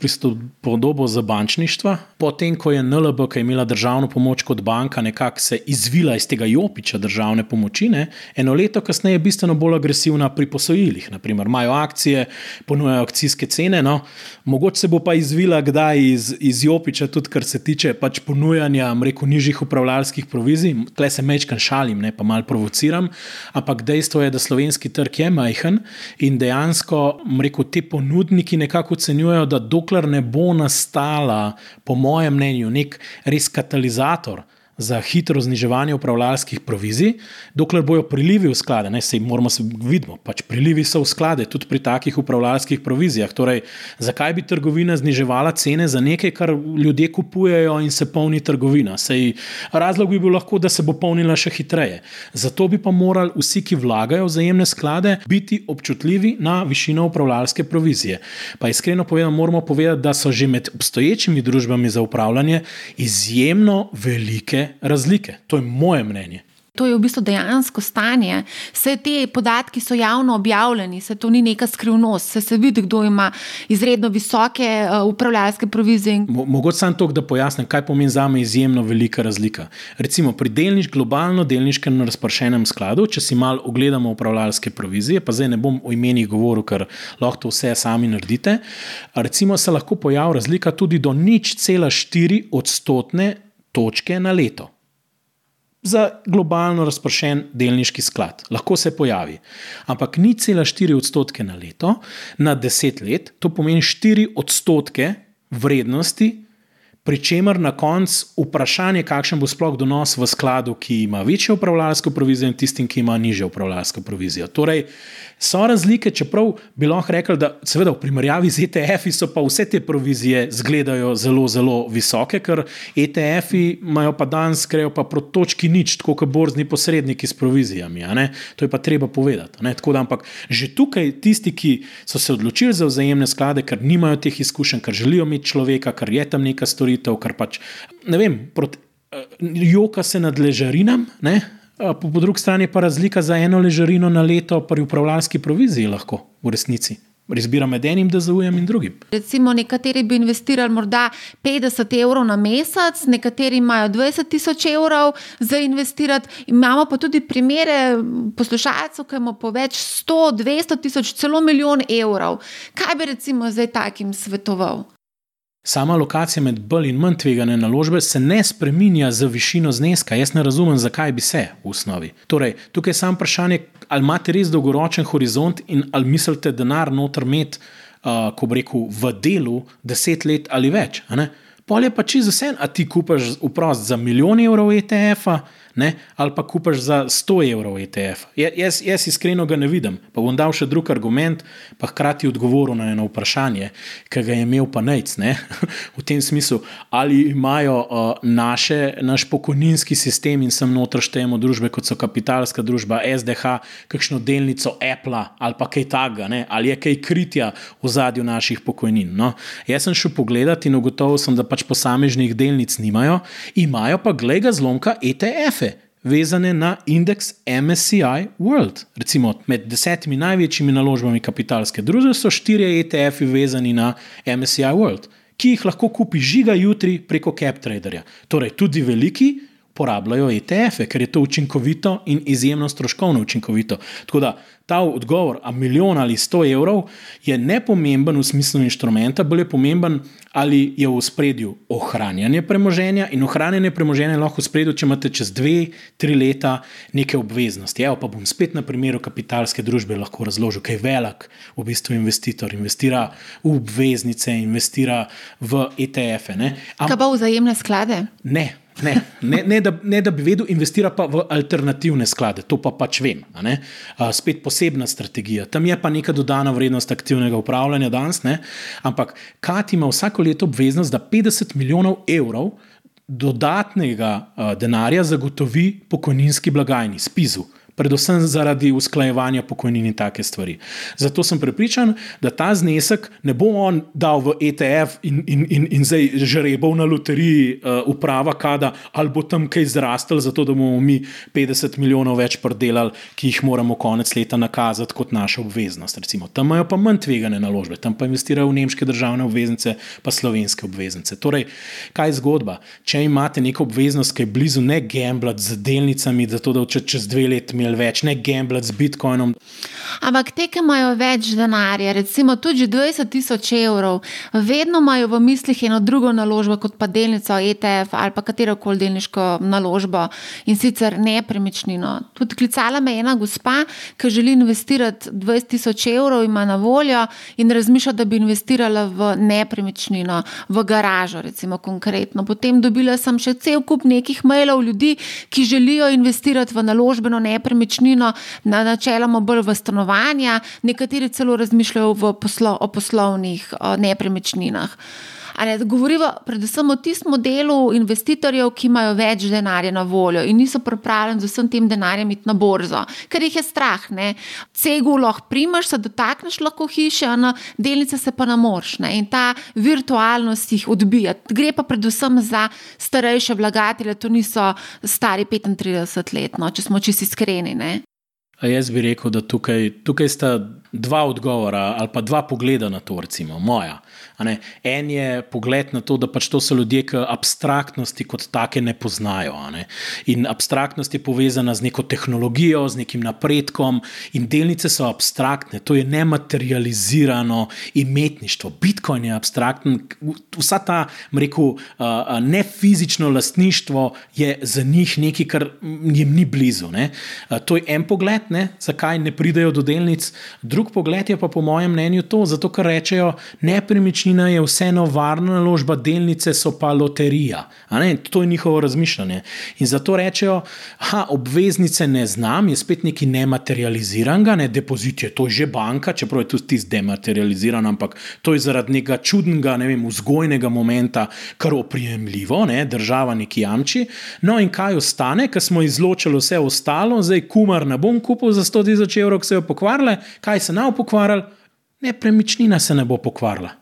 podobo za bančništvo, potem ko je NLB, ki je imela državno pomoč kot banka, nekako se izvila iz tega jopiča državne pomoči, ne, eno leto kasneje je bistveno bolj agresivna pri posojilih. Naprimer, imajo akcije, ponujajo akcijske cene. No, mogoče se bo pa izvila kdaj iz, iz jopiča, tudi kar se tiče pač ponujanja mreko nižjih upravljalskih provizij. Tle se mečkam šalim, ne pa mal provociram. Ampak dejstvo je, da slovenski trg je majhen in dejansko mreko te ponudniki ne nekako ocenjujejo, da dokler ne bo nastala, po mojem mnenju, nek res katalizator za hitro zniževanje upravljalskih provizij, dokler bojo prilivi v sklade, ne se moramo se videti, pač prilivi so v sklade tudi pri takih upravljalskih provizijah. Torej, zakaj bi trgovina zniževala cene za nekaj, kar ljudje kupujejo in se polni trgovina? Sej, razlog bi bil lahko, da se bo polnila še hitreje. Zato bi pa morali vsi, ki vlagajo v zajemne sklade, biti občutljivi na višino upravljalske provizije. Pa iskreno povedano, moramo povedati, da so že med obstoječimi družbami za upravljanje izjemno velike razlike. To je moje mnenje. to je v bistvu dejansko stanje. Vse te podatki so javno objavljeni, se to ni neka skrivnost, se, se vidi, kdo ima izredno visoke uh, upravljalske provizije. Mo, mogoče samo to, da pojasnim, kaj pomeni za me izjemno velika razlika. Recimo pri delniš, globalno delniškem razpršenem skladu, če si malo ogledamo upravljalske provizije, pa zdaj ne bom o imenih govoril, ker lahko to vse sami naredite. Recimo se lahko pojavi razlika tudi do nič cela štiri odstotne točke na leto za globalno razpršen delniški sklad. Lahko se pojavi. Ampak ni cela 4 odstotke na leto, na 10 let, to pomeni 4 odstotke vrednosti pri čemer na koncu vprašanje, kakšen bo sploh donos v skladu, ki ima večjo upravljalsko provizijo in tistim, ki ima nižjo upravljalsko provizijo. Torej, so razlike, čeprav bi lahko rekli, da seveda v primerjavi z ETF-i so pa vse te provizije zgledajo zelo, zelo visoke, ker ETF-i imajo pa danes grejo pa proti točki nič, tako kot borzni posredniki s provizijami. To je pa treba povedati. Da, ampak že tukaj tisti, ki so se odločili za vzajemne sklade, ker nimajo teh izkušenj, ker želijo imeti človeka, ker je tam neka storitev kar pač ne vem, proti, uh, joka se nad ležarinam. Ne? Po, po drugi strani pa razlika za eno ležarino na leto pri upravljalski proviziji lahko v resnici. Izbira med enim, da zaujem in drugim. Recimo, nekateri bi investirali morda 50 evrov na mesec, nekateri imajo 20 tisoč evrov za investirati. Imamo pa tudi primere poslušalcev, ki imamo po več 100, 200 tisoč, celo milijon evrov. Kaj bi recimo zdaj takim svetoval? Sama lokacija med bolj in manj tvegane naložbe se ne spreminja z višino zneska. Jaz ne razumem, zakaj bi se v osnovi. Torej, tukaj je samo vprašanje, ali imate res dolgoročen horizont in ali mislite denar noter imeti, uh, ko bi rekel, v delu deset let ali več. Pol je pa čisto vse, a ti kupaš vprost za milijon evrov ETF-a ne? ali pa kupaš za 100 evrov ETF. Jaz, jaz iskreno ga ne vidim. Pa bom dal še drug argument, pa hkrati odgovoril na eno vprašanje, ki ga je imel pa Nec. *laughs* v tem smislu, ali imajo uh, naše, naš pokojninski sistem in sem notr štejemo družbe, kot so kapitalska družba, SDH, kakšno delnico Apple ali pa kaj takega, ali je kaj kritja v zadju naših pokojnin. No? Jaz sem šel pogledat in ugotovil sem, da pač posameznih delnic nimajo, imajo pa, glej ga zlomka, ETF-e vezane na indeks MSCI World. Recimo med desetimi največjimi naložbami kapitalske družbe so štirje ETF-ji vezani na MSCI World, ki jih lahko kupi žiga jutri preko CapTraderja. Torej, tudi veliki uporabljajo ETF-e, ker je to učinkovito in izjemno stroškovno učinkovito. Tako da ta odgovor, a milijon ali sto evrov, je nepomemben v smislu inštrumenta, bolj je pomemben, ali je v spredju ohranjanje premoženja in ohranjanje premoženja lahko v spredju, če imate čez dve, tri leta neke obveznosti. Evo, pa bom spet na primeru kapitalske družbe lahko razložil, kaj velik v bistvu investitor investira v obveznice, investira v ETF-e. Kaj pa vzajemne sklade? Ne. Ne, ne, ne, da, ne da bi vedel, investira pa v alternativne sklade, to pa pač vem. Spet posebna strategija. Tam je pa neka dodana vrednost aktivnega upravljanja danes, ne? ampak Kat ima vsako leto obveznost, da 50 milijonov evrov dodatnega denarja zagotovi pokojninski blagajni, spizu predvsem zaradi usklajevanja pokojnin in take stvari. Zato sem prepričan, da ta znesek ne bo on dal v ETF in, in, in, in zdaj žrebal na loteriji uh, uprava, kada ali bo tam kaj zrastel, zato da bomo mi 50 milijonov več predelali, ki jih moramo konec leta nakazati kot naša obveznost. Recimo. Tam imajo pa manj tvegane naložbe, tam pa investirajo v nemške državne obveznice, pa slovenske obveznice. Torej, kaj je zgodba? Če imate neko obveznost, ki je blizu ne gamblat z delnicami, zato da če čez dve leti imeli več, ne gamblat z bitcoinom. Ampak te, ki imajo več denarja, recimo tudi 20 tisoč evrov, vedno imajo v mislih eno drugo naložbo, kot pa delnico ETF ali pa katero koli delniško naložbo in sicer nepremičnino. Tudi klicala me ena gospa, ki želi investirati 20 tisoč evrov, ima na voljo in razmišlja, da bi investirala v nepremičnino, v garažo, recimo konkretno. Potem dobila sem še cel kup nekih mailov ljudi, ki želijo investirati v naložbeno nepremičnino, na načeloma bolj v stanovanja, nekateri celo razmišljajo poslo, o poslovnih o nepremičninah. Ne, govorimo predvsem o tistem modelu investitorjev, ki imajo več denarja na voljo in niso pripravljeni z vsem tem denarjem iti na borzo, ker jih je strah. Ne. Cegu lahko primaš, se dotakneš lahko hiše, na delnice se pa namorš. Ne. In ta virtualnost jih odbija. Gre pa predvsem za starejše vlagatelje, to niso stari 35 let, no, če smo čisto iskreni. Ne. Jaz bi rekel, da tukaj, tukaj sta dva odgovora ali pa dva pogleda na to, recimo moja. En je pogled na to, da pač to so ljudje, ki abstraktnosti kot take ne poznajo. Ne? In abstraktnost je povezana z neko tehnologijo, z nekim napredkom, in delnice so abstraktne, to je nematerializirano imetništvo. Bitcoin je abstrakten, vsa ta, rekel, ne fizično lastništvo je za njih nekaj, kar jim ni blizu. Ne? To je en pogled, ne? zakaj ne pridejo do delnic. Drug pogled je pa, po mojem mnenju, to, zato ker rečejo, nepremičnina je vseeno varna naložba, delnice so pa loterija. To je njihovo razmišljanje. In zato rečejo, da obveznice ne znam, je spet nekaj nematerializiranega, ne depozit je to že banka, čeprav je tudi tisti dematerializiran, ampak to je zaradi nekega čudnega, ne vem, vzgojnega momenta, kar oprijemljivo, ne? država neki jamči. No in kaj ostane, ker smo izločili vse ostalo, zdaj kumar ne bom kupil za 100 tisoč evrov, ki se jo pokvarjale, kaj se nam pokvarjalo, nepremičnina se ne bo pokvarjala.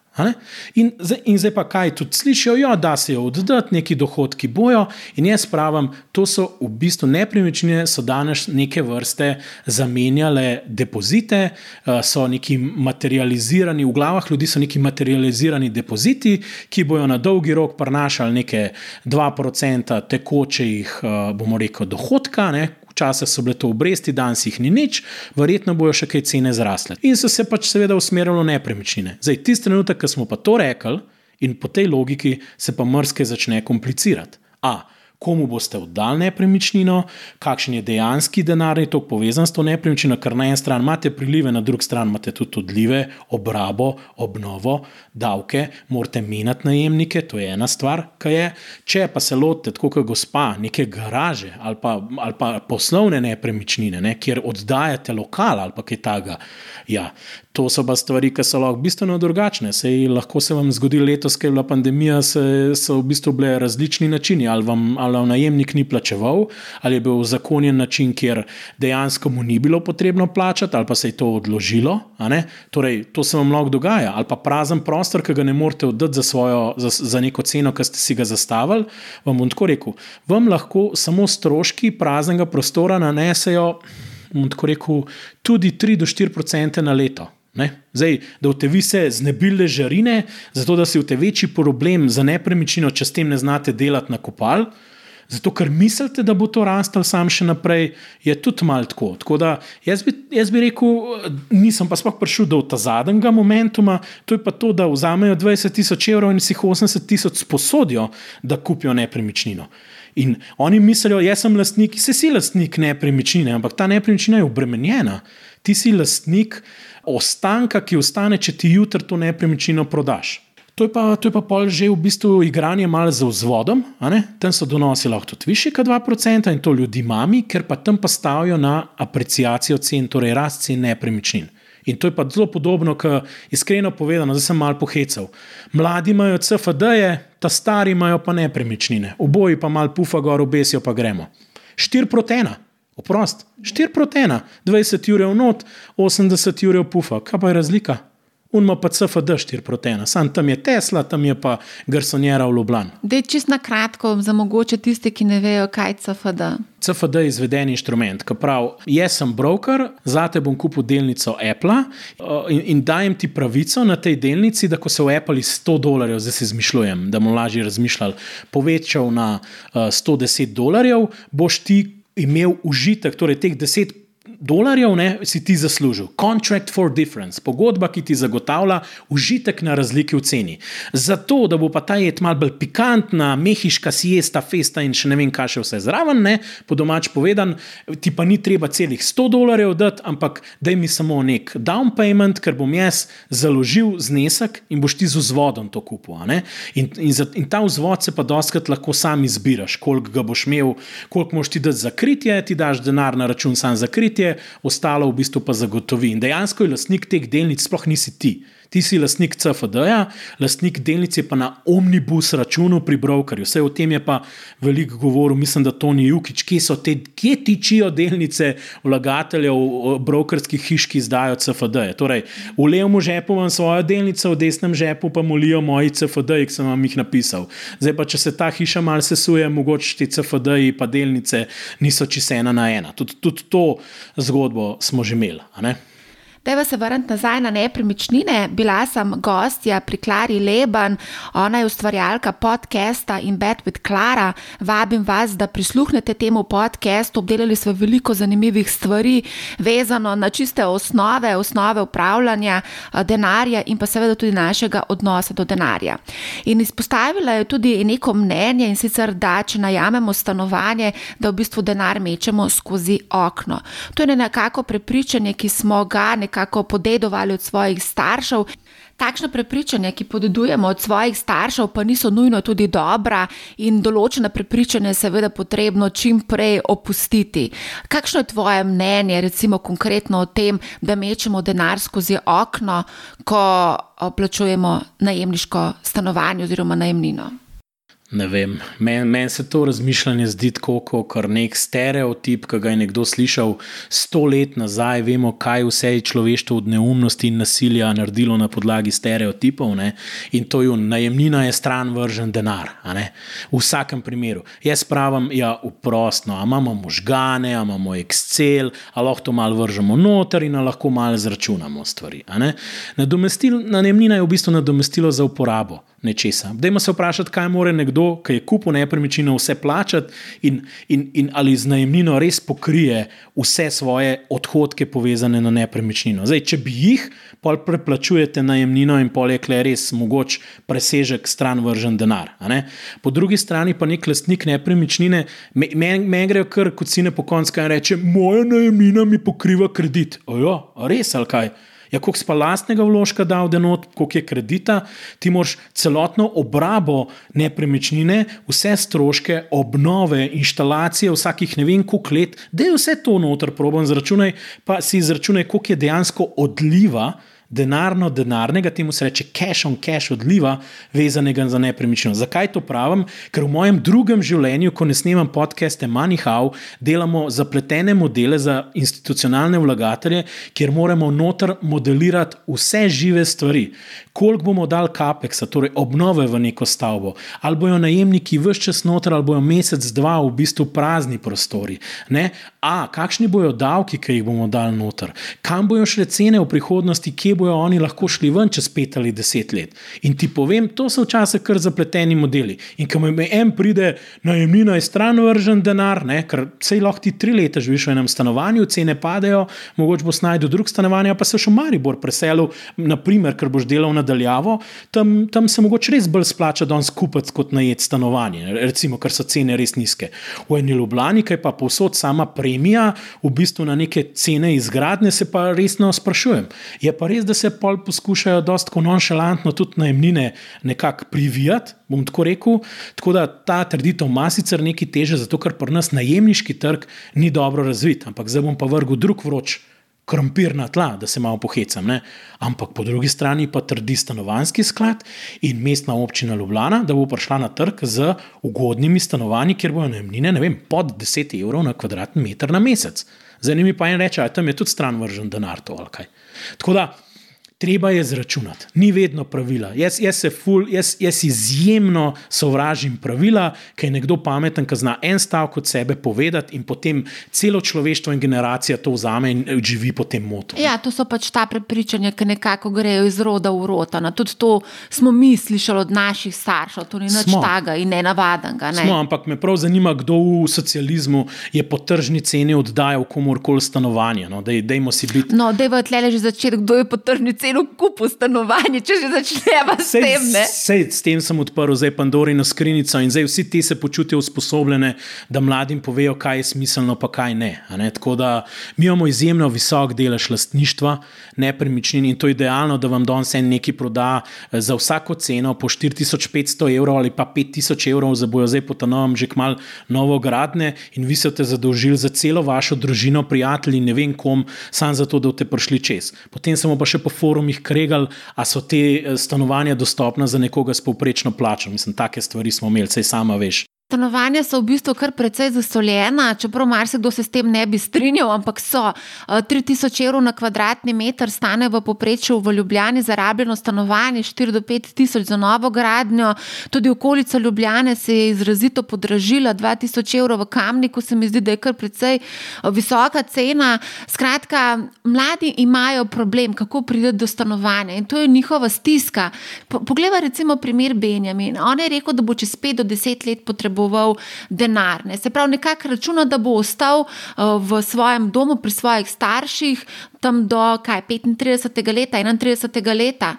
In, in zdaj pa kaj tudi slišijo, jo, ja, da se jo oddati, neki dohodki bojo. In jaz pravim, to so v bistvu nepremičnine, so danes neke vrste zamenjale depozite, eh, so neki materializirani, v glavah ljudi so neki materializirani depoziti, ki bojo na dolgi rok prinašali neke 2% tekočih, eh, bomo rekel, dohodka. Ne? Včasih so bile to obresti, danes jih ni nič, verjetno bojo še kaj cene zrasle. In so se pač seveda usmerjali v nepremičnine. Zdaj, tisti trenutek, ko smo pa to rekli, in po tej logiki se pa mrske začne komplicirati. A komu boste oddali nepremičnino, kakšen je dejanski denar, je to povezan s to nepremičnino, ker na eni strani imate prilive, na drugi strani imate tudi odlive, obrabo, obnovo, davke, morate menjati najemnike, to je ena stvar, kaj je. Če pa se lotite, tako kot gospa, neke garaže ali pa, ali pa poslovne nepremičnine, ne, kjer oddajate lokal ali kaj takega, ja, to so pa stvari, ki so lahko bistveno drugačne. Sej lahko se vam zgodi letos, ker je bila pandemija, se, so v bistvu bile različni načini. Ali vam, ali vam najemnik ni plačeval, ali je bil zakonjen način, kjer dejansko mu ni bilo potrebno plačati, ali pa se je to odložilo. Torej, to se vam lahko dogaja. Ali pa prazen prostor, ki ga ne morete oddati za, svojo, za, za neko ceno, ki ste si ga zastavili. Vam bom tako rekel, vam lahko samo stroški praznega prostora nanesejo. Tako rekel, tudi 3 do 4 odstotke na leto. Zdaj, da v tebi se znebile žarine, zato da si v tebi večji problem za nepremičnino, če s tem ne znate delati na kopal. Zato, ker mislite, da bo to rastel sam še naprej, je tudi malo tako. tako da, jaz, bi, jaz bi rekel, nisem pa sploh prišel do ta zadnjega momentuma, to je pa to, da vzamejo 20 tisoč evrov in si jih 80 tisoč sposodijo, da kupijo nepremičnino. In oni mislijo, jaz sem lastnik, se si lastnik nepremičnine, ampak ta nepremičnina je obremenjena. Ti si lastnik ostanka, ki ostane, če ti jutri to nepremičnino prodaš. To je, pa, to je pa pol že v bistvu igranje malo za vzvodom, tam so donosi lahko tudi više kot 2% in to ljudi mami, ker pa tam pa stavijo na apreciacijo cen, torej rast cen nepremičnin. In to je pa zelo podobno, kot iskreno povedano, da sem malo pohecal. Mladi imajo CFD-je, ta stari imajo pa nepremičnine, oboji pa malo pufa gor, obesijo pa gremo. 4 proti 1. Oprost, 4 proti 1, 20 ur je v not, 80 ur je v pufa, kaj pa je razlika? Unma pa CFD 4 proti 1, sam tam je Tesla, tam je pa Gersonjera v Ljubljani. Dej čist na kratko, za mogoče tiste, ki ne vejo, kaj je CFD. CFD je izveden inštrument, ki pravi: Jaz sem broker, zate bom kupil delnico Apple uh, in, in dajem ti pravico na tej delnici, da ko se v Apple iz 100 dolarjev, zdaj se izmišljujem, da bomo lažje razmišljali, povečal na uh, 110 dolarjev, boš ti imel užitek, torej teh 10 dolarjev, ne, si ti zaslužil. Contract for difference, pogodba, ki ti zagotavlja užitek na razliki v ceni. Zato, da bo pa ta jed mal bolj pikantna, mehiška siesta, festa in še ne vem, kaj še vse zraven, ne, po domač povedan, ti pa ni treba celih 100 dolarjev dati, ampak daj mi samo nek down payment, ker bom jaz založil znesek in boš ti z vzvodom to kupil. In, in, za, in ta vzvod se pa doskrat lahko sam izbiraš, koliko ga boš imel, koliko moš ti dati za kritje, ti daš denar na račun sam za kritje, ostalo v bistvu pa zagotovi. In dejansko je lastnik teh delnic, sploh nisi ti. Ti si lastnik CFD-ja, lastnik delnice pa na omnibus računu pri brokerju. Vse o tem je pa veliko govoril, mislim, da to ni Jukič, kje so te, kje tičijo delnice vlagateljev, brokerskih hiš, ki izdajo CFD-je. Torej, v levem žepu imam svojo delnico, v desnem žepu pa molijo moji CFD-ji, ki sem vam jih napisal. Zdaj pa, če se ta hiša malce sesuje, mogoče ti CFD-ji pa delnice niso čisto ena na ena. Tudi, tudi to zgodbo smo že imeli. Dajva se vrniti nazaj na nepremičnine. Bila sem gostja pri Klari Leban, ona je ustvarjalka podcasta In Bed with Clara. Vabim vas, da prisluhnete temu podcastu. Obdelali smo veliko zanimivih stvari, vezano na čiste osnove, osnove upravljanja eh, denarja in pa seveda tudi našega odnosa do denarja. In izpostavila je tudi neko mnenje in sicer, da če najamemo stanovanje, da v bistvu denar mečemo skozi okno. To je nekako prepričanje, ki smo ga nekako nekako podedovali od svojih staršev. Takšno prepričanje, ki podedujemo od svojih staršev, pa niso nujno tudi dobra in določene prepričanje je seveda potrebno čim prej opustiti. Kakšno je tvoje mnenje, recimo konkretno o tem, da mečemo denar skozi okno, ko plačujemo najemniško stanovanje oziroma najemnino? Ne vem, meni men se to razmišljanje zdi kot nek stereotip, ki ga je nekdo slišal sto let nazaj. Vemo, kaj vse je človeštvo od neumnosti in nasilja naredilo na podlagi stereotipov. Ne? In to je najemnina, je stran vržen denar. V vsakem primeru. Jaz pravim, ja, uprostno, imamo možgane, imamo Excel, ali lahko to malo vržemo noter in lahko malo zračunamo stvari. Najemnina je v bistvu nadomestilo za uporabo nečesa. Dajmo se vprašati, kaj more nekdo, ki je kupil nepremičnino, vse plačati in, in, in ali z najemnino res pokrije vse svoje odhodke povezane na nepremičnino. Zdaj, če bi jih, pol preplačujete najemnino in pol je kle res mogoč presežek stran vržen denar. Po drugi strani pa nek lastnik nepremičnine, meni me grejo kar kot sine po koncu in reče: Moja najemnina mi pokriva kredit. Ojo, res ali kaj? Ja, koliko pa lastnega vložka da not, koliko je kredita, ti moraš celotno obrabo nepremičnine, vse stroške, obnove, inštalacije, vsakih ne vem koliko let, da je vse to noter, proben zračunaj, pa si izračunaj, koliko je dejansko odliva denarno, denarnega, temu se reče cash on cash odliva, vezanega za nepremičnino. Zakaj to pravim? Ker v mojem drugem življenju, ko ne snemam podcaste Moneyhow, delamo zapletene modele za institucionalne vlagatelje, kjer moramo noter modelirati vse žive stvari. Koliko bomo dali kapeksa, torej obnove v neko stavbo, ali bojo najemniki vse čas noter, ali bojo mesec, dva v bistvu prazni prostori. Ne? A, kakšni bojo davki, ki jih bomo dali noter, kam bojo šle cene v prihodnosti, kje bojo oni lahko šli ven čez pet ali deset let. In ti povem, to so včasih kar zapleteni modeli. In ko mi en pride, najemnina je stran vržen denar, ne, ker sej lahko ti tri leta živiš v enem stanovanju, cene padejo, mogoče boš najdel drug stanovanje, pa se še v Maribor preselil, naprimer, ker boš delal nadaljavo, tam, tam se mogoče res bolj splača danes kupiti kot najet stanovanje, recimo, ker so cene res nizke. V eni Ljubljani, ki je pa povsod sama premija, v bistvu na neke cene izgradnje, se pa resno sprašujem. Je pa res, da se pol poskušajo dosta nonšalantno tudi najemnine nekako privijati, bom tako rekel. Tako da ta trditev ima sicer nekaj teže, zato ker pri nas najemniški trg ni dobro razvit, ampak zdaj bom pa vrgel drug vroč. Krompir na tla, da se malo pohecam. Ne? Ampak po drugi strani pa trdi stanovanski sklad in mestna občina Ljubljana, da bo prišla na trg z ugodnimi stanovanji, kjer bojo najemnine, ne vem, pod 10 evrov na kvadratni meter na mesec. Zanimivo pa je da tam je tudi stran vržen denar to ali kaj. Tako da treba je zračunati, ni vedno pravila. Jaz, jaz, ful, jaz, jaz izjemno sovražim pravila, ker je nekdo pameten, ki zna en stavek od sebe povedati in potem celo človeštvo in generacija to vzame in živi po tem motu. Ja, to so pač ta prepričanja, ki nekako grejo iz roda v rota. No, tudi to smo mi slišali od naših staršev, to ni nič taga in ne navadenga. Ne? Smo, ampak me prav zanima, kdo v socializmu je po tržni ceni oddajal komorkoli stanovanje. No, dej, dejmo si biti. No, dejmo tle že začeti, kdo je po tržni ceni celo kupu stanovanje, če že začnemo s sej, tem. Sej, s tem sem odprl zdaj Pandorino skrinjico in zdaj vsi ti se počutijo usposobljene, da mladim povejo, kaj je smiselno, pa kaj ne. ne? Tako da mi imamo izjemno visok delež lastništva nepremičnin in to je idealno, da vam danes en neki proda eh, za vsako ceno po 4500 evrov ali pa 5000 evrov, za bojo zdaj po ta novem že kmal novo gradne in vi ste zadolžili za celo vašo družino, prijatelji, ne vem kom, samo zato, da boste prišli čez. Potem samo pa še po foru forumih kregali, a so te eh, stanovanja dostopna za nekoga s povprečno plačo. Mislim, take stvari smo imeli, sej sama veš. Stanovanja so v bistvu kar precej zasoljena, čeprav marsikdo se s tem ne bi strinjal, ampak so 3000 eh, evrov na kvadratni meter, stane v poprečju v Ljubljani za rabljeno stanovanje, 4 do 5000 za novo gradnjo. Tudi okolica Ljubljane se je izrazito podražila, 2000 evrov v kamniku, se mi zdi, da je kar precej eh, visoka cena. Skratka, mladi imajo problem, kako prideti do stanovanja in to je njihova stiska. Poglejmo recimo primer Benjamin. On je rekel, da bo čez 5 do 10 let potreboval potreboval denar. Ne. Se pravi, nekako računa, da bo ostal uh, v svojem domu pri svojih starših tam do kaj, 35. leta, 31. leta.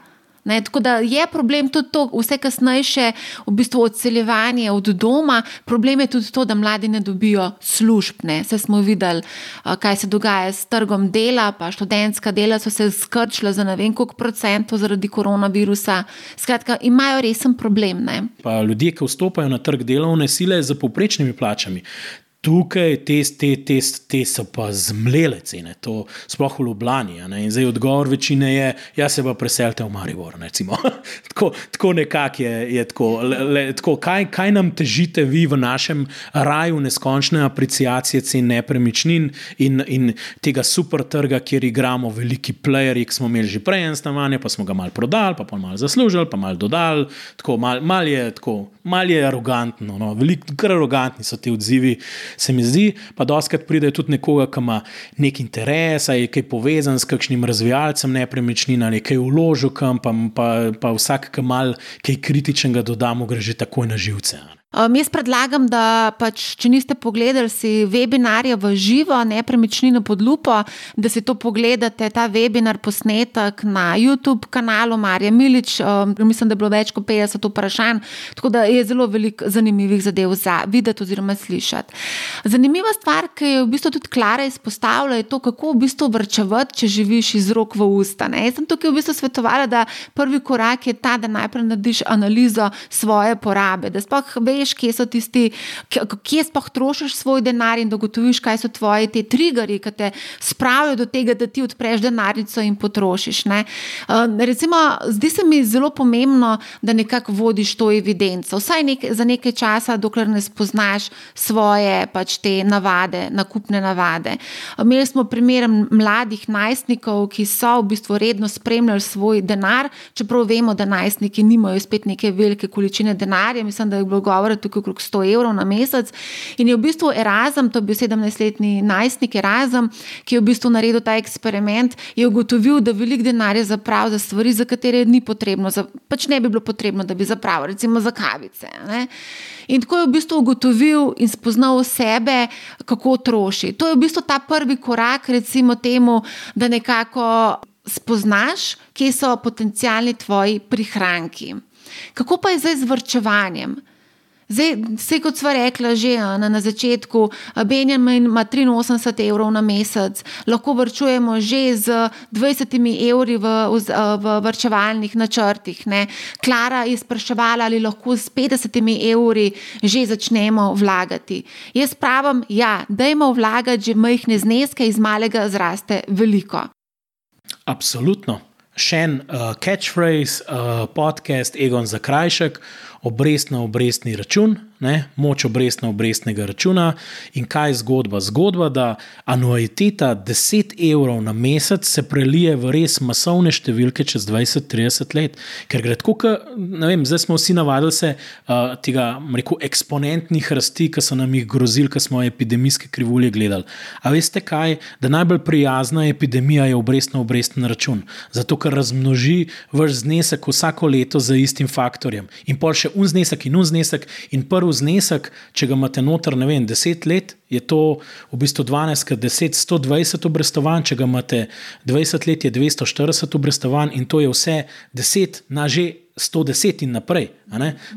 Ne, tako da je problem tudi to, vse kasnejše v bistvu odseljevanje od doma. Problem je tudi to, da mladi ne dobijo služb. Vse smo videli, kaj se dogaja s trgom dela, pa študentska dela so se skrčila za ne vem koliko procentov zaradi koronavirusa. Skratka, imajo resen problem. Ljudje, ki vstopajo na trg delovne sile z poprečnimi plačami, Tukaj te, te, te, te so pa zmlele cene, to sploh v Ljubljani. In zdaj odgovor večine je, ja se pa preselite v Maribor. *laughs* tako tako nekako je, je tako. Le, le, tako kaj, kaj nam težite vi v našem raju neskončne apreciacije cen nepremičnin in, in tega super trga, kjer igramo veliki playerji, ki smo imeli že prej en stanovanje, pa smo ga mal prodali, pa pa mal zaslužili, pa mal dodali. Tako mal, mal je, tako, mal je arogantno, no? veliko, kar arogantni so ti odzivi se mi zdi, pa doskrat pride tudi nekoga, ki ima nek interes, ali je kaj povezan s kakšnim razvijalcem nepremičnin, ali je kaj vložil pa, pa, pa vsak, ki mal kaj kritičnega dodamo, gre že takoj na živce. Um, jaz predlagam, da pač, če niste pogledali si webinarja v živo, nepremičnino pod lupo, da si to pogledate, ta webinar posnetek na YouTube kanalu Marija Milič. Um, mislim, da je bilo več kot 50 vprašanj, tako da je zelo veliko zanimivih zadev za videti oziroma slišati. Zanimiva stvar, ki je v bistvu tudi Klara izpostavila, je to, kako v bistvu vrčevati, če živiš iz rok v usta. Ne? Jaz sem tukaj v bistvu svetovala, da prvi korak je ta, da najprej narediš analizo svoje porabe veš, kje so tisti, kje sploh trošiš svoj denar in da gotoviš, kaj so tvoji ti triggeri, ki te spravijo do tega, da ti odpreš denarnico in potrošiš. Ne? Recimo, zdi se mi zelo pomembno, da nekako vodiš to evidenco, vsaj nek, za nekaj časa, dokler ne spoznaš svoje pač te navade, nakupne navade. Imeli smo primer mladih najstnikov, ki so v bistvu redno spremljali svoj denar, čeprav vemo, da najstniki nimajo spet neke velike količine denarja. Mislim, da je bilo govora tukaj okrog 100 evrov na mesec. In je v bistvu Erasmus, to je bil 17-letni najstnik Erasmus, ki je v bistvu naredil ta eksperiment, je ugotovil, da veliko denarja zapravlja za stvari, za katere ni potrebno, za, pač ne bi bilo potrebno, da bi zapravil, recimo za kavice. Ne? In tako je v bistvu ugotovil in spoznal sebe, kako troši. To je v bistvu ta prvi korak, recimo, temu, da nekako spoznaš, kje so potencijalni tvoji prihranki. Kako pa je zdaj z vrčevanjem? Zdaj, vse kot smo rekli že na, na začetku, Benjamin ima 83 evrov na mesec, lahko vrčujemo že z 20 evri v, v, vrčevalnih načrtih. Ne. Klara je spraševala, ali lahko s 50 evri že začnemo vlagati. Jaz pravim, ja, dajmo vlagati že majhne zneske, iz malega zraste veliko. Absolutno. Še en uh, catchphrase, uh, podcast Egon Zakrajšek obrestno obrestni račun, ne, moč obrestno obrestnega računa. In kaj je zgodba? Zgodba, da anuiteta 10 evrov na mesec se prelije v res masovne številke čez 20-30 let. Ker gre tako, da zdaj smo vsi navadili se uh, tega rekel, eksponentnih rasti, ki so nam jih grozili, ki smo epidemijske krivulje gledali. A veste kaj? Da najbolj prijazna epidemija je obrestno obresten račun. Zato, ker razmnoži vaš znesek vsako leto z istim faktorjem. In pol še un znesek in un znesek, in prvi znesek, če ga imate noter, ne vem, 10 let, je to v bistvu 12, krat 10, 120 obrestovanj, če ga imate 20 let, je 240 obrestovanj in to je vse 10 na že 110 in naprej.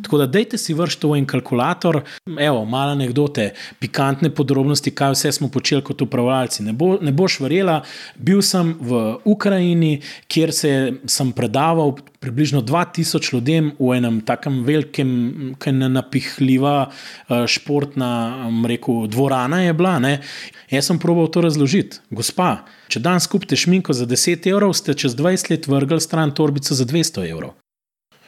Tako da dajte si vršiti v en kalkulator, evo, malo anekdote, pikantne podrobnosti, kaj vse smo počeli kot upravljalci. Ne, bo, ne boš verjela, bil sem v Ukrajini, kjer se sem predaval približno 2000 ljudem v enem takem velikem, ki je napihljiva eh, športna rekel, dvorana. Je bila, ne? Jaz sem proval to razložiti. Gospa, če dan skupite šminko za 10 evrov, ste čez 20 let vrgli stran torbico za 200 evrov.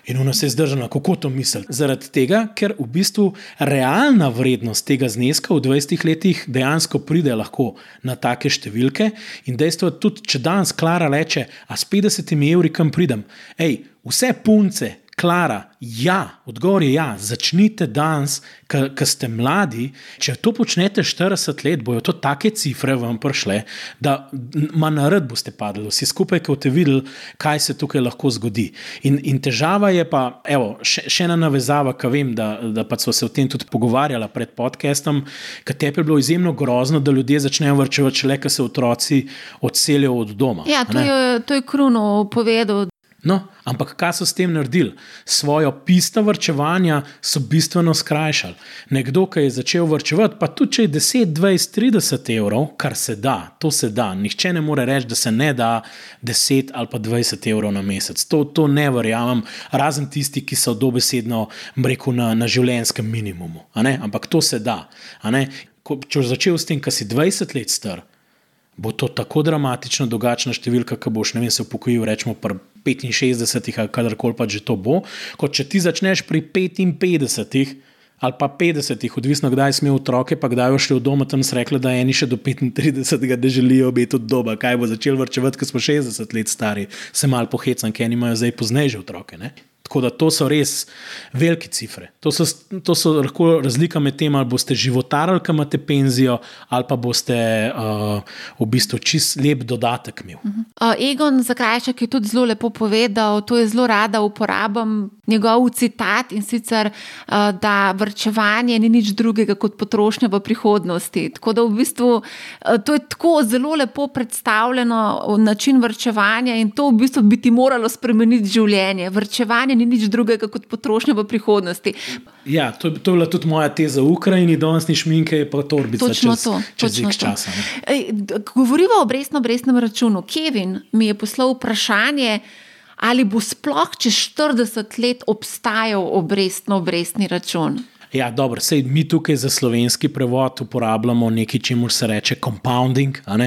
In ona se je zdržala, kako to misli. Zaradi tega, ker v bistvu realna vrednost tega zneska v 20 letih dejansko pride lahko na take številke. In dejstvo je tudi, če danes Klara reče, a s 50 evri kam pridem. Ej, vse punce, Klara, ja, odgovor je ja, začnite danes, ki ste mladi. Če to počnete 40 let, bojo to take cifre vam prišle, da manj na red boste padli, vsi skupaj, ki boste videli, kaj se tukaj lahko zgodi. In, in težava je pa, evo, še, še ena navezava, ki vem, da, da pa smo se o tem tudi pogovarjali pred podcastom, ker tebi je bilo izjemno grozno, da ljudje začnejo vrčevati, le, ker se otroci odselijo od doma. Ja, to je, to je Kruno povedal. No, ampak kaj so s tem naredili? Svojo pisto vrčevanja so bistveno skrajšali. Nekdo, ki je začel vrčevati, pa tudi če je 10, 20, 30 evrov, kar se da, to se da. Nihče ne more reči, da se ne da 10 ali pa 20 evrov na mesec. To, to ne verjamem, razen tisti, ki so dobesedno mreko na, na življenjskem minimumu. Ampak to se da. Ko, če začel s tem, kar si 20 let star. Bo to tako dramatično, drugačna številka, ki boš, ne vem, se upokojil, rečemo, pri 65 ali kadarkoli pa že to bo, kot če ti začneš pri 55 ali pa 50, odvisno kdaj si imel otroke, pa kdaj boš šel doma, tam si rekla, da eni še do 35, da želijo biti od doba, kaj bo začel vrčevati, ko smo 60 let stari, se mal pohecam, ker imajo zdaj pozneje otroke. Ne? Tako da to so res velike cifre. To so, to so lahko razlika med tem, ali boste životarili, ki imate penzijo, ali pa boste uh, v bistvu čist lep dodatek imeli. Uh, Egon Zakrajšek je tudi zelo lepo povedal, to je zelo rada uporabljam njegov citat in sicer, uh, da vrčevanje ni nič drugega kot potrošnja v prihodnosti. Tako da v bistvu uh, to je tako zelo lepo predstavljeno način vrčevanja in to v bistvu bi ti moralo spremeniti življenje. Vrčevanje ni nič drugega kot potrošnja v prihodnosti. Ja, to, to je bila tudi moja teza v Ukrajini, danes ni šminke, pa torbica točno čez, to, čez nekaj časa. Govorimo o obrestno-obrestnem računu. Kevin mi je poslal vprašanje, ali bo sploh čez 40 let obstajal obrestno-obrestni račun. Ja, dobro, sej mi tukaj za slovenski prevod uporabljamo nekaj, čemu se reče compounding, uh,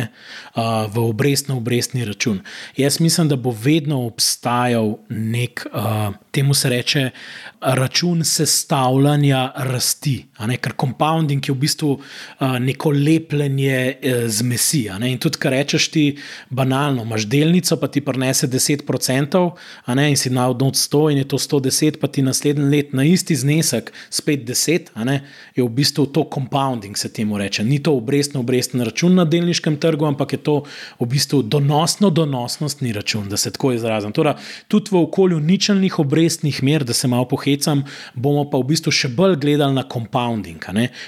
v obrestno-obrestni račun. Jaz mislim, da bo vedno obstajal nek, uh, temu se reče, račun sestavljanja rasti. Ker compounding je v bistvu uh, neko lepljenje uh, zmesi. In tudi, kar rečeš ti banalno, imaš delnico, pa ti prenese 10%, in si na odnos 100, in je to 110, pa ti naslednji let na isti znesek spet 10. 10, je v bistvu to compounding, se temu reče. Ni to obrestno obrestni račun na delniškem trgu, ampak je to v bistvu donosno donosnostni račun, da se tako izrazim. Torej, tudi v okolju ničelnih obrestnih mer, da se malo pohecam, bomo pa v bistvu še bolj gledali na compounding.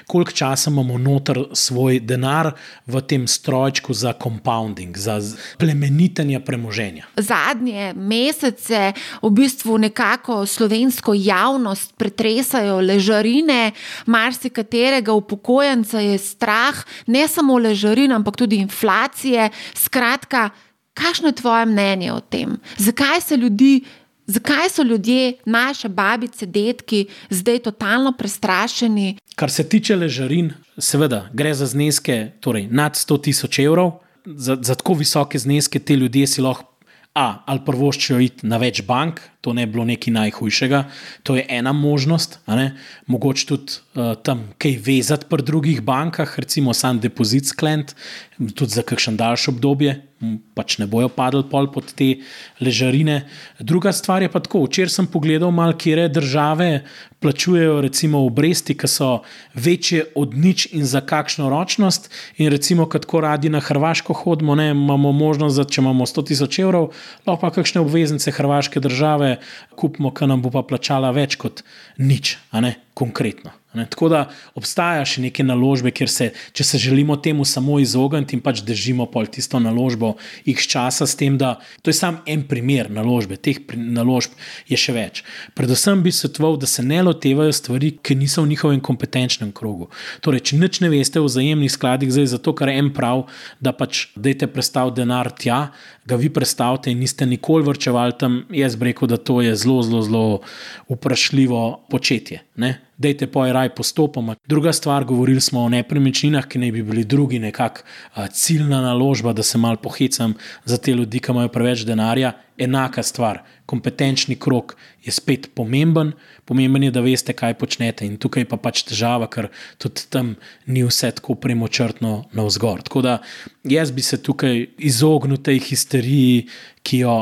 Koliko časa imamo noter svoj denar v tem strojčku za compounding, za plemenitenje premoženja. Zadnje mesece v bistvu nekako slovensko javnost pretresajo ležari ležarine, marsikaterega upokojenca je strah, ne samo ležarine, ampak tudi inflacije. Skratka, kakšno je tvoje mnenje o tem? Zakaj se ljudi? Zakaj so ljudje, naše babice, detki, zdaj totalno prestrašeni? Kar se tiče ležarin, seveda gre za zneske torej nad 100 tisoč evrov. Za, za tako visoke zneske te ljudje si lahko A, ali prvoščijo iti na več bank, to ne bi bilo nekaj najhujšega, to je ena možnost. Mogoče tudi uh, tam kaj vezati pri drugih bankah, recimo sam depozit sklend, tudi za kakšen daljši obdobje, pač ne bojo padli pol pod te ležarine. Druga stvar je pa tako, včeraj sem pogledal malo, kje države plačujejo recimo obresti, ki so večje od nič in za kakšno ročnost. In recimo, kad tako radi na Hrvaško hodimo, ne, imamo možnost, da če imamo 100 tisoč evrov, lahko pa kakšne obveznice Hrvaške države kupimo, ki nam bo pa plačala več kot nič, a ne konkretno. Ne? Tako da obstaja še neke naložbe, kjer se, če se želimo temu samo izogniti in pač držimo pol tisto naložbo, jih časa s tem, da to je samo en primer naložbe, teh naložb je še več. Predvsem bi svetoval, da se ne lotevajo stvari, ki niso v njihovem kompetenčnem krogu. Torej, če nič ne veste o vzajemnih skladih, zdaj zato, ker en prav, da pač dajte predstaviti denar tja, ga vi predstavite in niste nikoli vrčevali tam, jaz bi rekel, da to je zelo, zelo, zelo vprašljivo početje. Dajte poj raj postopoma. Druga stvar, govorili smo o nepremičninah, ki naj bi bili drugi nekak ciljna naložba, da se mal pohecam za te ljudi, ki imajo preveč denarja. Enaka stvar, kompetenčni krok je spet pomemben, pomemben je, da veste, kaj počnete, in tukaj pa pač težava, ker tudi tam ni vse tako premočrtno na vzgor. Tako da jaz bi se tukaj izognil tej histeriji, ki jo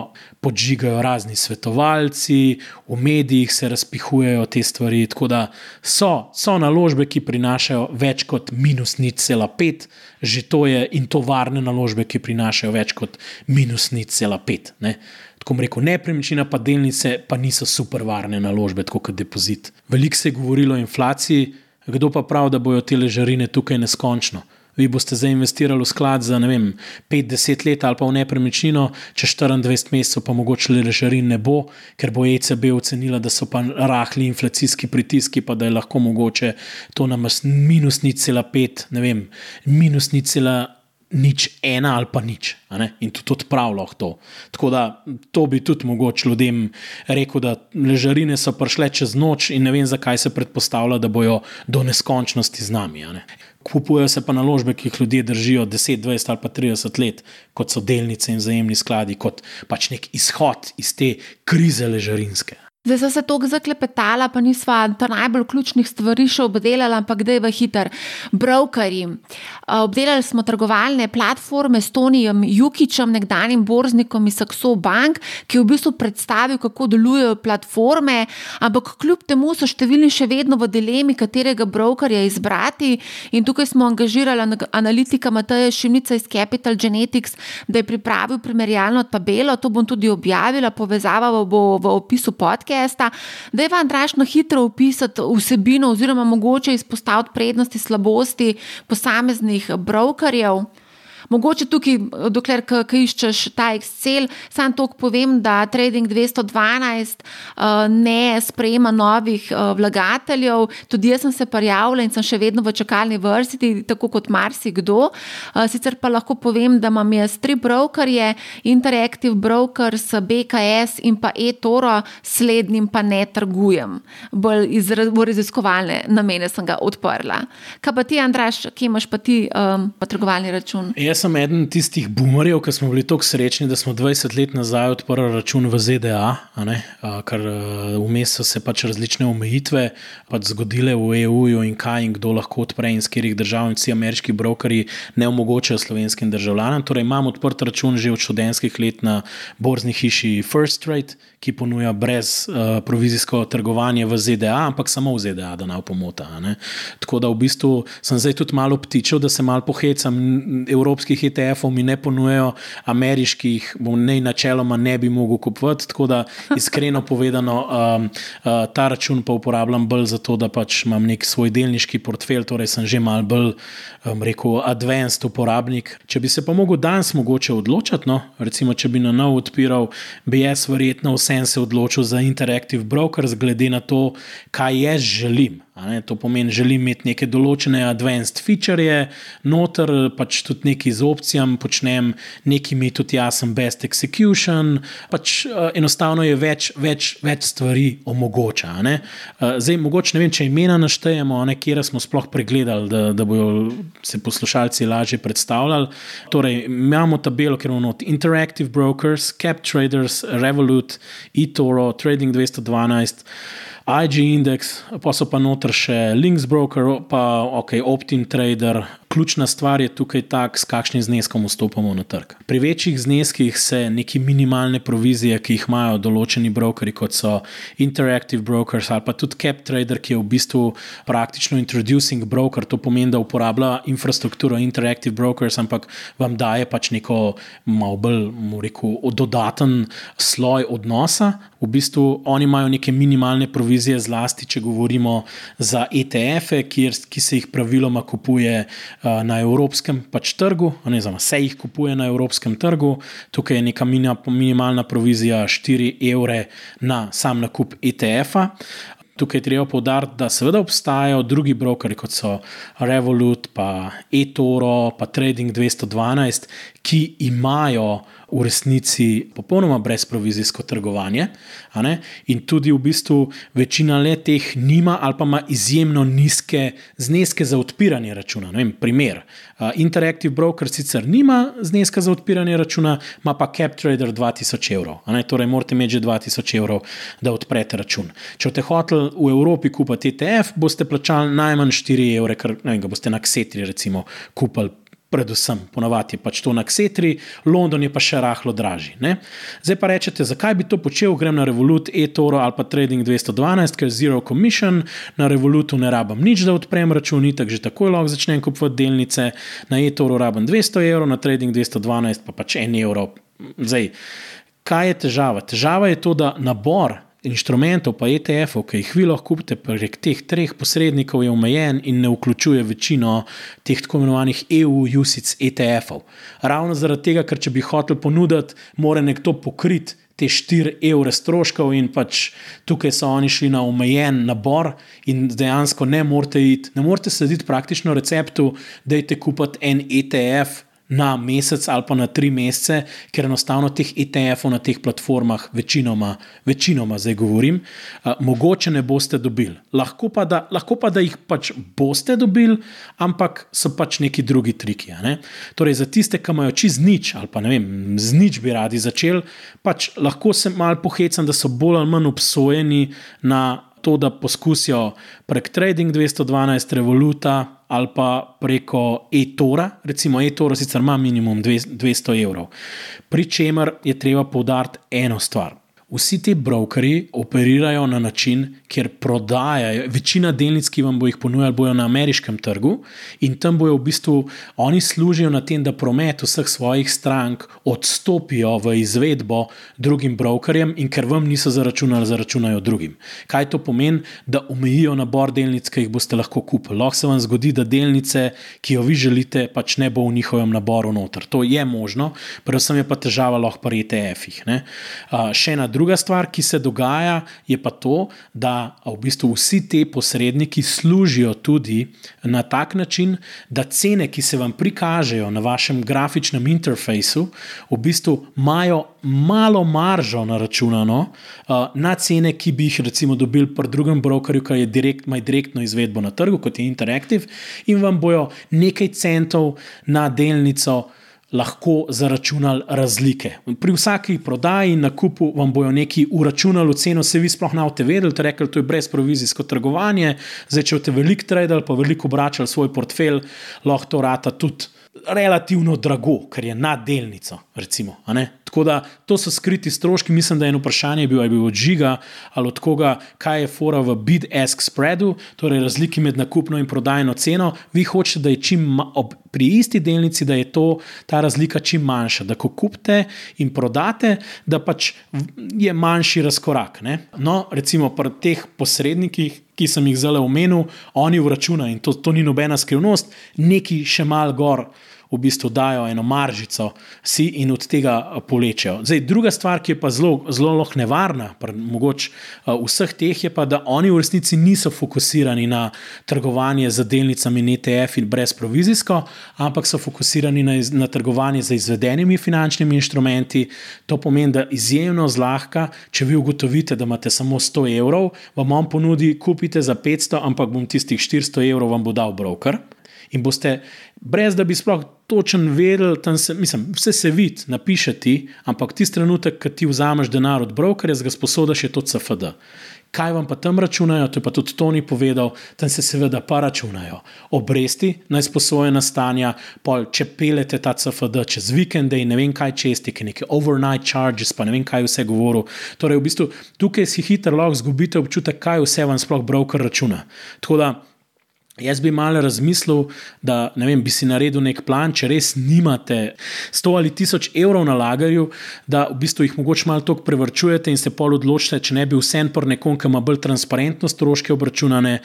podžigajo razni svetovalci, v medijih se razpihujejo te stvari. Tako da so, so naložbe, ki prinašajo več kot minus nič cela pet, že to je in tovarne naložbe, ki prinašajo več kot minus nič cela pet. Tako rekel, nepremičnina, pa delnice, pa niso super varne naložbe, kot depozit. Veliko se je govorilo o inflaciji, kdo pa pravi, da bojo te ležarine tukaj neskončno vi boste zdaj investirali v sklad za 5-10 let ali pa v nepremičnino, čez 24 mesecev pa mogoče le režarin ne bo, ker bo ECB ocenila, da so pa rahli inflacijski pritiski, pa da je lahko mogoče to nam minus nič cela pet, ne vem, minus. Nič ena ali pa nič, in tudi odpravlja to. Tako da to bi tudi mogoče ljudem rekel, da ležarine so prišle čez noč in ne vem, zakaj se predpostavlja, da bojo do neskončnosti z nami kupujejo se pa naložbe, ki jih ljudje držijo 10, 20 ali pa 30 let, kot so delnice in zajemni skladi, kot pač nek izhod iz te krize ležarinske. Zdaj so se tako zaklepetala, pa nisva ta najbolj ključnih stvari še obdelala, ampak da je v hiter. Brokerji. Obdelali smo trgovalne platforme s Tonijem Jukičem, nekdanjim borznikom iz Saxo Bank, ki je v bistvu predstavil, kako delujejo platforme, ampak kljub temu so številni še vedno v dilemi, katerega brokerja izbrati. In tukaj smo angažirali analitika Mateja Šimnica iz Capital Genetics, da je pripravil primerjalno tabelo, to bom tudi objavila, povezava bo v opisu podke podcasta, da je vam dražno hitro opisati vsebino oziroma mogoče izpostaviti prednosti, slabosti posameznih brokerjev. Mogoče tukaj, dokler iščeš ta Excel, samo to povem, da Trading 212 uh, ne sprejema novih uh, vlagateljev. Tudi jaz sem se prijavila in sem še vedno v čakalni vrsti, tako kot marsikdo. Uh, sicer pa lahko povem, da imam jaz tri brokerje, Interactive Brokers, BKS in pa eToro, slednjim pa ne trgujem. Bolj iz raziskovalne namene sem ga odprla. Kaj pa ti, Andraš, kje imaš pa ti um, trgovalni račun? Jaz jaz sem eden tistih boomerjev, ki smo bili tako srečni, da smo 20 let nazaj odprli račun v ZDA, ker vmes so se pač različne omejitve pač zgodile v EU in kaj in kdo lahko odpre in z katerih držav in vsi ameriški brokeri ne omogočajo slovenskim državljanom. Torej, imam odprt račun že od študentskih let na borzni hiši First Trade, ki ponuja brez uh, provizijsko trgovanje v ZDA, ampak samo v ZDA, da ne opomota. Tako da v bistvu sem zdaj tudi malo ptičev, da se malo pohecam. Evropskih ETF-ov mi ne ponujejo, ameriških, bom ne načeloma ne bi mogel kupovati. Tako da *laughs* iskreno povedano, um, uh, ta račun pa uporabljam bolj zato, da pač imam nek svoj delniški portfelj, torej sem že mal bolj, um, rekel, advanced uporabnik. Če bi se pa mogel danes mogoče odločiti, no, recimo, če bi na novo odpiral, bi jaz verjetno vse sem se odločil za Interactive Brokers, glede na to, kaj jaz želim. To pomeni, želim imeti neke določene advanced feature, noter pač tudi nekaj z opcijami, počnem nekaj, mi tudi jaz sem best execution. Pač uh, enostavno je več, več, več stvari omogoča. Uh, zdaj, mogoče ne vem, če imena naštejemo, kje smo sploh pregledali, da, da bodo se poslušalci lažje predstavljali. Torej, imamo tabelo, ker imamo Interactive Brokers, Cap Traders, Revolut, eToro, Trading 212. IG Index, pa so pa noter še Links Broker, pa ok, Optim Trader, ključna stvar je tukaj tak, s kakšnim zneskom vstopamo na trg. Pri večjih zneskih se neki minimalne provizije, ki jih imajo določeni brokeri, kot so Interactive Brokers ali pa tudi CapTrader, ki je v bistvu praktično introducing broker, to pomeni, da uporablja infrastrukturo Interactive Brokers, ampak vam daje pač neko malo bolj, rekel, dodaten sloj odnosa. V bistvu oni imajo neke minimalne provizije, zlasti če govorimo za ETF-e, ki se jih praviloma kupuje uh, na evropskem pač trgu, ne znam, se jih kupuje na evropskem trgu. Tukaj je neka minimalna provizija 4 evre na sam nakup ETF-a. Tukaj je treba povdariti, da seveda obstajajo drugi brokeri, kot so Revolut, pa eToro, pa Trading 212, ki imajo v resnici popolnoma brezprovizijsko trgovanje. In tudi v bistvu večina le teh nima ali pa ima izjemno nizke zneske za odpiranje računa. Vem, primer. Interactive Broker sicer nima zneska za odpiranje računa, ima pa CapTrader 2000 evrov. Torej, morate imeti že 2000 evrov, da odprete račun. Če boste hoteli v Evropi kupiti ETF, boste plačali najmanj 4 evre, ker ne, ga boste na Xetri recimo kupili predvsem, ponovadi je pač to na Ksetri, London je pa še rahlo dražji. Zdaj pa rečete, zakaj bi to počel, grem na Revolut, eToro ali pa Trading 212, ker je zero commission, na Revolutu ne rabim nič, da odprem račun, tako že takoj lahko začnem kupovati delnice, na eToro rabim 200 evrov, na Trading 212 pa pač 1 evro. Zdaj, kaj je težava? Težava je to, da nabor inštrumentov, pa ETF-ov, ki jih vi lahko kupite prek teh treh posrednikov, je omejen in ne vključuje večino teh tako imenovanih EU-USIC ETF-ov. Ravno zaradi tega, ker če bi hotel ponuditi, mora nekdo pokriti. Te 4 evre stroškov, in pač tukaj so oni šli na omejen nabor, in dejansko ne morete iti, ne morete slediti praktično receptu, da je te kupiti en ETF, na mesec ali pa na tri mesece, ker enostavno teh ETF-ov na teh platformah, večinoma, večinoma zdaj govorim, uh, mogoče ne boste dobili. Lahko pa, da, lahko pa, da jih pač boste dobili, ampak so pač neki drugi triki. Ne? Torej, za tiste, ki imajo čez nič ali pa ne vem, z nič bi radi začeli, pač lahko se malo pohecam, da so bolj ali manj obsojeni na to, da poskusijo prek Trading 212, Revoluta ali pa preko e-tora, recimo e-tora sicer ima minimum 200 evrov. Pri čemer je treba poudariti eno stvar. Vsi ti brokeri operirajo na način, kjer prodajajo, večina delnic, ki vam bo jih ponujali, bojo na ameriškem trgu in tam bojo v bistvu oni služijo na tem, da promet vseh svojih strank odstopijo v izvedbo drugim brokerjem in ker vam niso zaračunali, zaračunajo drugim. Kaj to pomeni, da omejijo nabor delnic, ki jih boste lahko kupili? Lahko se vam zgodi, da delnice, ki jo vi želite, pač ne bo v njihovem naboru noter. To je možno, predvsem je pa težava lahko pri ETF-ih. Še ena druga stvar, ki se dogaja, je pa to, da v bistvu vsi ti posredniki služijo tudi na tak način, da cene, ki se vam prikažejo na vašem grafičnem interfejsu, v bistvu imajo malo maržo naračunano uh, na cene, ki bi jih recimo dobili pri drugem brokerju, ki je direkt, direktno izvedbo na trgu, kot je Interactive, in vam bojo nekaj centov na delnico lahko zaračunali razlike. Pri vsaki prodaji in nakupu vam bojo neki uračunali ceno, se vi sploh ne boste vedeli, to, rekli, to je brezprovizijsko trgovanje. Zdaj, če boste veliko tradili, pa veliko obračali svoj portfelj, lahko to rata tudi relativno drago, ker je na delnico. Recimo, Tako da to so skriti stroški. Mislim, da je eno vprašanje bilo, ali je bil od žiga ali od koga, kaj je fora v bid-ask spreadu, torej razliki med nakupno in prodajno ceno. Vi hočete, da je čim ob, pri isti delnici, da je to, ta razlika čim manjša, da ko kupite in prodate, da pač je manjši razkorak. Ne? No, recimo pri teh posrednikih. Ki sem jih zelo omenil, oni vračunajo, in to, to ni nobena skrivnost, neki še malo gor v bistvu dajo eno maržico si in od tega polečejo. Zdaj, druga stvar, ki je pa zelo, zelo nevarna, mogoče vseh teh, je pa, da oni v resnici niso fokusirani na trgovanje z delnicami NTF in brezprovizijsko, ampak so fokusirani na, na trgovanje z izvedenimi finančnimi inštrumenti. To pomeni, da izjemno zlahka, če vi ugotovite, da imate samo 100 evrov, vam on ponudi, kupite za 500, ampak bom tistih 400 evrov vam bo dal broker In boste, brez da bi sploh točen vedel, se, mislim, vse se vidi, napiše ti, ampak ti trenutek, ki ti vzameš denar od brokerja, ga sposodaš, je to CFD. Kaj vam pa tam računajo, to je pa tudi Tony povedal, tam se seveda pa računajo. Obresti, najsposojena stanja, pol, če pelete ta CFD čez vikende in ne vem kaj česti, ki neke overnight charges, pa ne vem kaj vse govoril. Torej, v bistvu tukaj si hitro lahko zgubite občutek, kaj vse vam sploh broker računa. Tako da Jaz bi malo razmislil, da vem, bi si naredil nek plan, če res nimate 100 ali 1000 evrov na lagarju, da v bistvu jih mogoče malo tako prevrčujete in se pol odločite, če ne bi vsem por nekom, ki ima bolj transparentno stroške obračunane.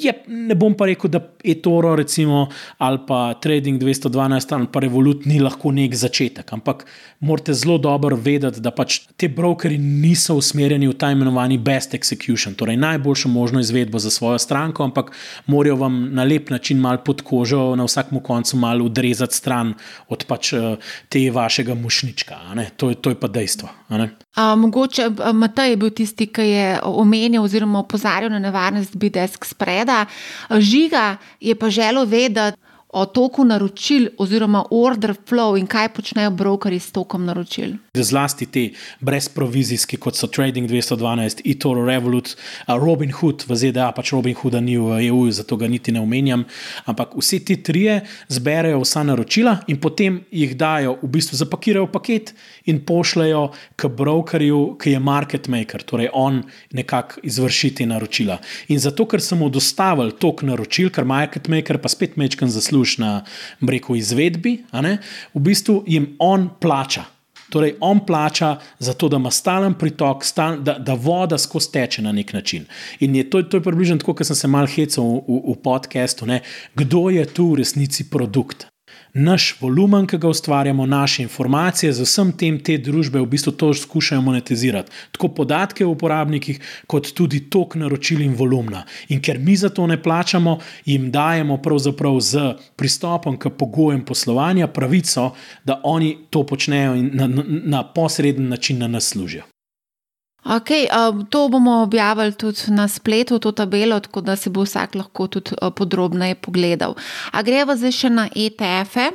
Je, ne bom pa rekel, da je Toro recimo, ali pa Trading 212 ali pa Revolut ni lahko nek začetek, ampak morate zelo dobro vedeti, da pač te brokeri niso usmerjeni v ta imenovani best execution, torej najboljšo možno izvedbo za svojo stranko, ampak morajo morajo vam na lep način malo pod kožo, na vsakem koncu malo odrezati stran od pač eh, te vašega mušnička. To, to je pa dejstvo. A, mogoče Matej je bil tisti, ki je omenil oziroma opozarjal na nevarnost BDS spreda. Žiga je pa želel vedeti o toku naročil oziroma order flow in kaj počnejo brokeri s tokom naročil. Zlasti ti brezprovizijski, kot so Trading 212, eToro, Revolut, Robin Hood v ZDA, pač Robin Hooda ni v EU, zato ga niti ne omenjam. Ampak vsi ti trije zberejo vsa naročila in potem jih dajo, v bistvu zapakirajo paket in pošljajo k brokerju, ki je market maker, torej on nekako izvršiti naročila. In zato, ker sem mu dostavil tok naročil, ker market maker pa spet mečkam zasluži posluš na breku izvedbi, v bistvu jim on plača. Torej, on plača za to, da ima stalen pritok, stal, da, da voda skozi teče na nek način. In je to, to je približno tako, kot sem se mal hecel v, v, v podkastu, kdo je tu v resnici produkt naš volumen, ki ga ustvarjamo, naše informacije, z vsem tem te družbe v bistvu to skušajo monetizirati. Tako podatke o uporabnikih, kot tudi tok naročil in volumna. In ker mi za to ne plačamo, jim dajemo pravzaprav z pristopom k pogojem poslovanja pravico, da oni to počnejo in na, na, na posreden način na nas služijo. Okay, to bomo objavili tudi na spletu, to tabelo, tako da si bo vsak lahko tudi podrobneje pogledal. A greva zdaj še na ETF-e.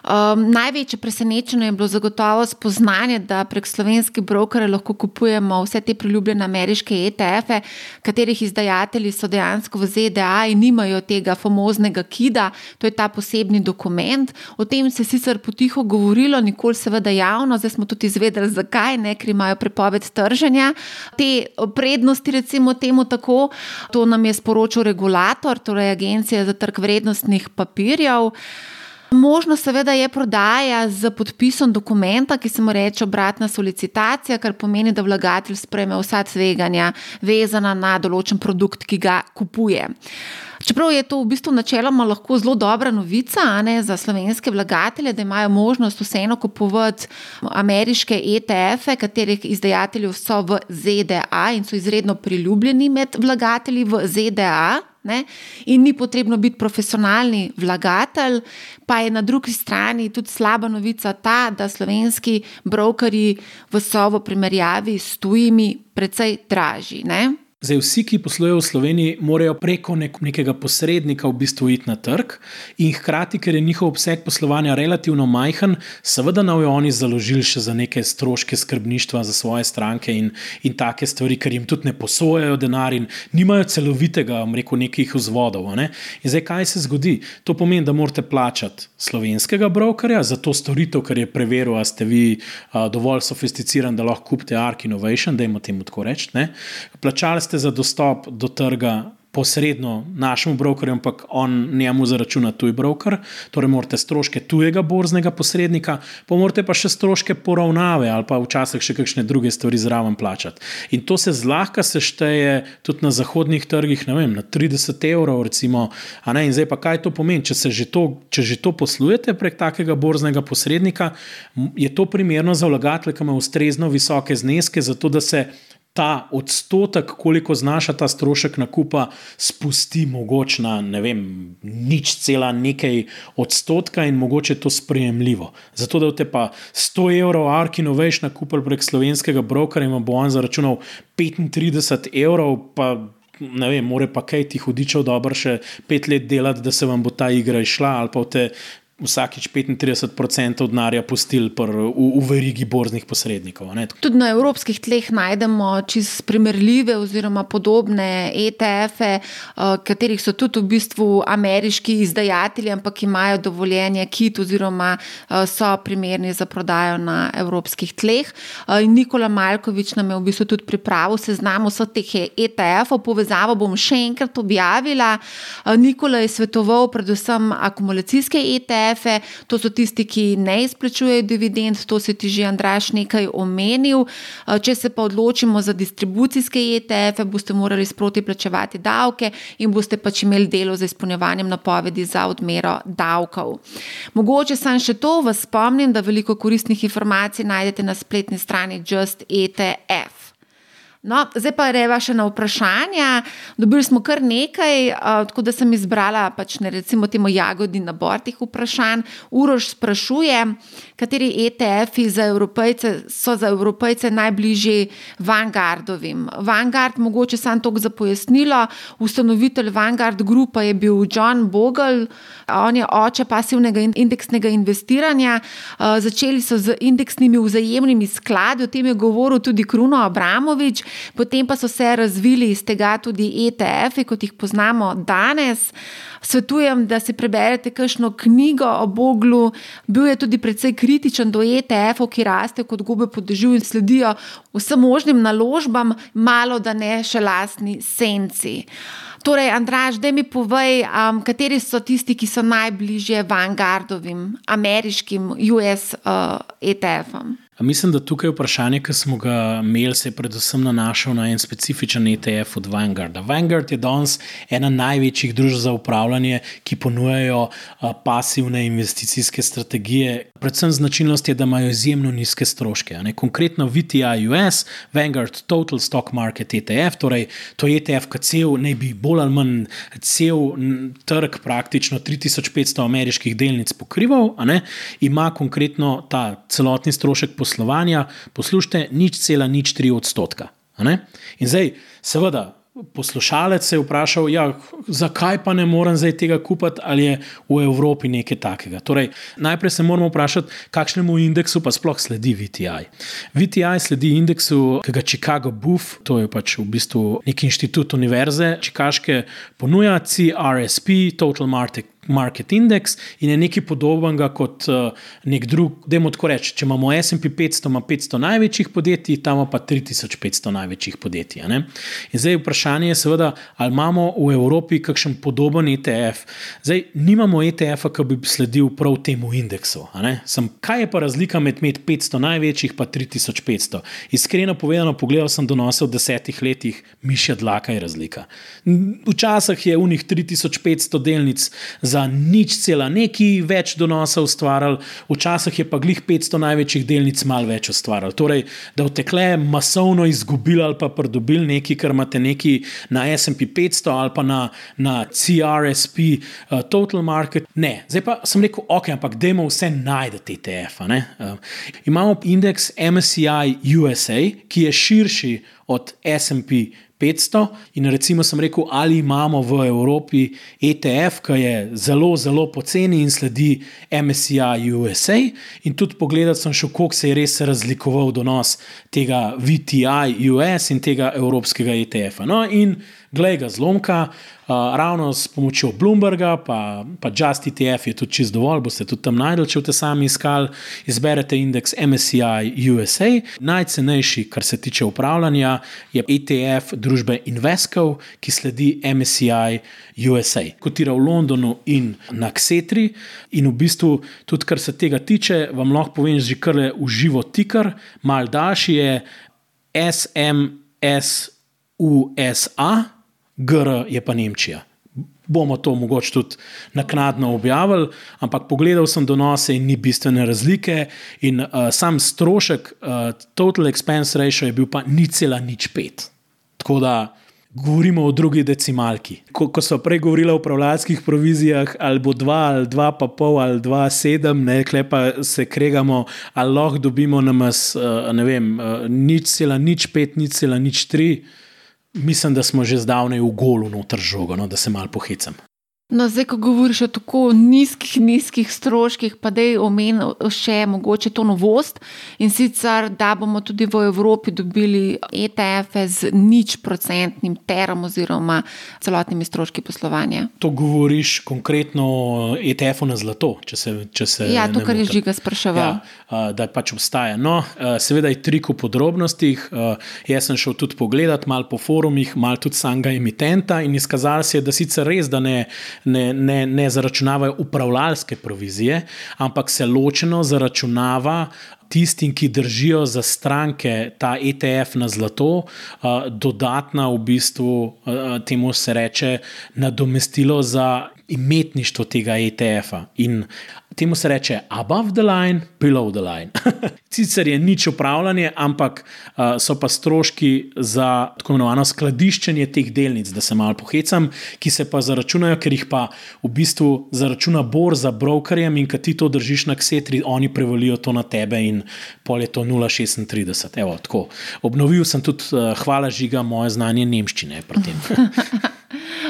Um, največje presenečenje je bilo zagotovo spoznanje, da prek slovenskih brokerjev lahko kupujemo vse te priljubljene ameriške ETF-e, katerih izdajatelji so dejansko v ZDA in nimajo tega famoznega KID-a, to je ta posebni dokument. O tem se je sicer potiho govorilo, nikoli seveda javno, zdaj smo tudi izvedeli, zakaj ne, ker imajo prepoved trženja. Te prednosti, recimo temu tako, to nam je sporočil regulator, torej Agencija za trg vrednostnih papirjev. Možno seveda je prodaja z podpisom dokumenta, ki se mu reče obratna solicitacija, kar pomeni, da vlagatelj spreme vsa tveganja vezana na določen produkt, ki ga kupuje. Čeprav je to v bistvu načeloma lahko zelo dobra novica ne, za slovenske vlagatelje, da imajo možnost vseeno kupovati ameriške ETF-e, katerih izdajatelji so v ZDA in so izredno priljubljeni med vlagatelji v ZDA. Ne? In ni potrebno biti profesionalni vlagatelj, pa je na drugi strani tudi slaba novica ta, da slovenski brokeri v sovo primerjavi s tujimi precej dražji. Ne? Zdaj, vsi, ki poslujejo v Sloveniji, morajo preko nek nekega posrednika v bistvu iti na trg, in hkrati, ker je njihov obseg poslovanja relativno majhen, seveda naj oni založili še za neke stroške skrbništva za svoje stranke in, in take stvari, ker jim tudi ne posojajo denar in nimajo celovitega, rekel, nekih vzvodov. Ne? In zdaj, kaj se zgodi? To pomeni, da morate plačati slovenskega brokerja za to storitev, ker je preveril, da ste vi a, dovolj sofisticirani, da lahko kupite Ark Innovation, da imate temu tako reči ste za dostop do trga posredno našemu brokerju, ampak on njemu zaračuna tuj broker, torej morate stroške tujega borznega posrednika, pa morate pa še stroške poravnave ali pa včasih še kakšne druge stvari zraven plačati. In to se zlahka sešteje tudi na zahodnih trgih, ne vem, na 30 evrov, recimo. In zdaj pa kaj to pomeni? Če, že to, če že to poslujete prek takega borznega posrednika, je to primerno za vlagatelje, ki ima ustrezno visoke zneske, zato da se ta odstotek, koliko znaša ta strošek nakupa, spusti mogoče na ne vem, nič cela nekaj odstotka in mogoče to sprejemljivo. Zato, da te pa 100 evrov Arkino veš nakupil prek slovenskega brokera in bo on zaračunal 35 evrov, pa ne vem, more pa kaj ti hudičev dobro še pet let delati, da se vam bo ta igra išla, ali pa te vsakič 35% denarja pustili v, v verigi borznih posrednikov. Tudi na evropskih tleh najdemo čist primerljive oziroma podobne ETF-e, eh, katerih so tudi v bistvu ameriški izdajatelji, ampak imajo dovoljenje KIT oziroma eh, so primerni za prodajo na evropskih tleh. Eh, in Nikola Malkovič nam je v bistvu tudi pripravil seznam vseh teh ETF-ov, povezavo bom še enkrat objavila. Nikola je svetoval predvsem akumulacijske ETF. ETF-e, to so tisti, ki ne izplačujejo dividend, to si ti že Andraš nekaj omenil. Eh, če se pa odločimo za distribucijske ETF-e, boste morali sproti plačevati davke in boste pač imeli delo za izpolnjevanjem napovedi za odmero davkov. Mogoče sem še to, vas spomnim, da veliko koristnih informacij najdete na spletni strani Just ETF. No, zdaj pa reva še na vprašanja. Dobili smo kar nekaj, tako da sem izbrala pač ne recimo temu jagodi nabor teh vprašanj. Urož sprašuje, kateri ETF-i za so za evropejce najbližji Vanguardovim. Vanguard, mogoče sam to za pojasnilo, ustanovitelj Vanguard Grupa je bil John Bogle, on je oče pasivnega indeksnega investiranja. Začeli so z indeksnimi vzajemnimi skladi, o tem je govoril tudi Kruno Abramovič potem pa so se razvili iz tega tudi ETF-ji, kot jih poznamo danes. Svetujem, da si preberete kakšno knjigo o Boglu. Bil je tudi precej kritičen do ETF-ov, ki rastejo kot gobe po dežju in sledijo vsem možnim naložbam, malo da ne še lastni senci. Torej, Andraž, da mi povej, um, kateri so tisti, ki so najbližje Vanguardovim, ameriškim US uh, ETF-om. Mislim, da tukaj vprašanje, ki smo ga imeli, se je predvsem nanašal na en specifičen ETF od Vanguarda. Vanguard je danes ena največjih družb za upravljanje, ki ponujajo pasivne investicijske strategije. Predvsem značilnost je, da imajo izjemno nizke stroške. Konkretno VTI US, Vanguard Total Stock Market ETF, torej to je ETF, ki cel, ne bi bolj ali manj cel trg, praktično 3500 ameriških delnic pokrival, ima konkretno ta celotni strošek poslovanja poslovanja, poslušajte, nič cela, nič tri odstotka. In zdaj, seveda, poslušalec se je vprašal, ja, zakaj pa ne morem zdaj tega kupiti, ali je v Evropi nekaj takega. Torej, najprej se moramo vprašati, kakšnemu indeksu pa sploh sledi VTI. VTI sledi indeksu, ki ga Chicago Buff, to je pač v bistvu neki inštitut univerze, čikaške, ponuja CRSP, Total Market market index in je nekaj podobnega kot uh, nek drug. Demo tako reči, če imamo SP 500, ima 500 največjih podjetij, tam pa 3500 največjih podjetij. In zdaj vprašanje je, seveda, ali imamo v Evropi kakšen podoben ETF. Zdaj, nimamo ETF-a, ki bi sledil prav temu indeksu. Sem, kaj je pa razlika med, med 500 največjih in 3500? Iskreno povedano, pogledal sem donose v desetih letih, mišja dlaka je razlika. Včasih je v njih 3500 delnic za nič cela neki več donosa ustvarjali, včasih je pa glih 500 največjih delnic mal več ustvarjali. Torej, da vtekle masovno izgubili ali pa pridobili nekaj, kar imate neki na SP 500 ali pa na, na CRSP, uh, Total Market. Ne, zdaj pa sem rekel, ok, ampak dajmo vse najdete ETF. Uh, imamo indeks MSCI USA, ki je širši od SP 500. 500. In recimo, sem rekel, ali imamo v Evropi ETF, ki je zelo, zelo poceni in sledi MSCI USA. In tudi pogledati sem šel, koliko se je res razlikoval donos tega VTI US in tega evropskega ETF-a. No, in glej ga zlomka, Uh, ravno s pomočjo Bloomberga, pa, pa Just ETF je tudi čist dovolj, boste tudi tam najdel, če boste sami iskali. Izberete indeks MSCI USA. Najcenejši, kar se tiče upravljanja, je ETF družbe Invesco, ki sledi MSCI USA. Kotira v Londonu in na Ksetri. In v bistvu, tudi kar se tega tiče, vam lahko povem, že kar je v živo tikar, mal daljši je SMSUSA. GR je pa Nemčija. Bomo to mogoče tudi naknadno objavili, ampak pogledal sem donose in ni bistvene razlike. In uh, sam strošek, uh, total expense ratio je bil pa ni cela nič pet. Tako da govorimo o drugi decimalki. Ko, ko so prej govorili o upravljalskih provizijah, ali bo dva, ali dva, pa pol, ali dva, sedem, ne klepa se kregamo, ali lahko dobimo na nas, uh, ne vem, nič cela nič pet, nič cela nič tri Mislim, da smo že zdavnaj v golu noter žogo, no, da se mal pohecam. No, zdaj, ko govoriš o tako nizkih, nizkih stroških, pa da je omenil še mogoče to novost in sicer, da bomo tudi v Evropi dobili ETF-e z nič procentnim terom oziroma celotnimi stroški poslovanja. To govoriš konkretno o ETF-u na zlato, če se. Če se ja, to, kar je žiga spraševal. Ja, da pač obstaja. No, seveda je trik v podrobnostih. Jaz sem šel tudi pogledat, malo po forumih, malo tudi samega emitenta in izkazalo se je, da sicer res, da ne ne, ne, ne zaračunavajo upravljalske provizije, ampak se ločeno zaračunava. Tistim, ki držijo za stranke ta ETF na zlato, dodatna v bistvu temu se reče nadomestilo za imetništvo tega ETF-a. In temu se reče above the line, below the line. *laughs* Sicer je nič upravljanje, ampak uh, so pa stroški za tako imenovano skladiščenje teh delnic, da se malo pohecam, ki se pa zaračunajo, ker jih pa v bistvu zaračuna borza brokerjem in kad ti to držiš na ksetri, oni prevalijo to na tebe in pol je to 0,36. Evo, tako. Obnovil sem tudi, uh, hvala žiga, moje znanje nemščine pri tem. *laughs*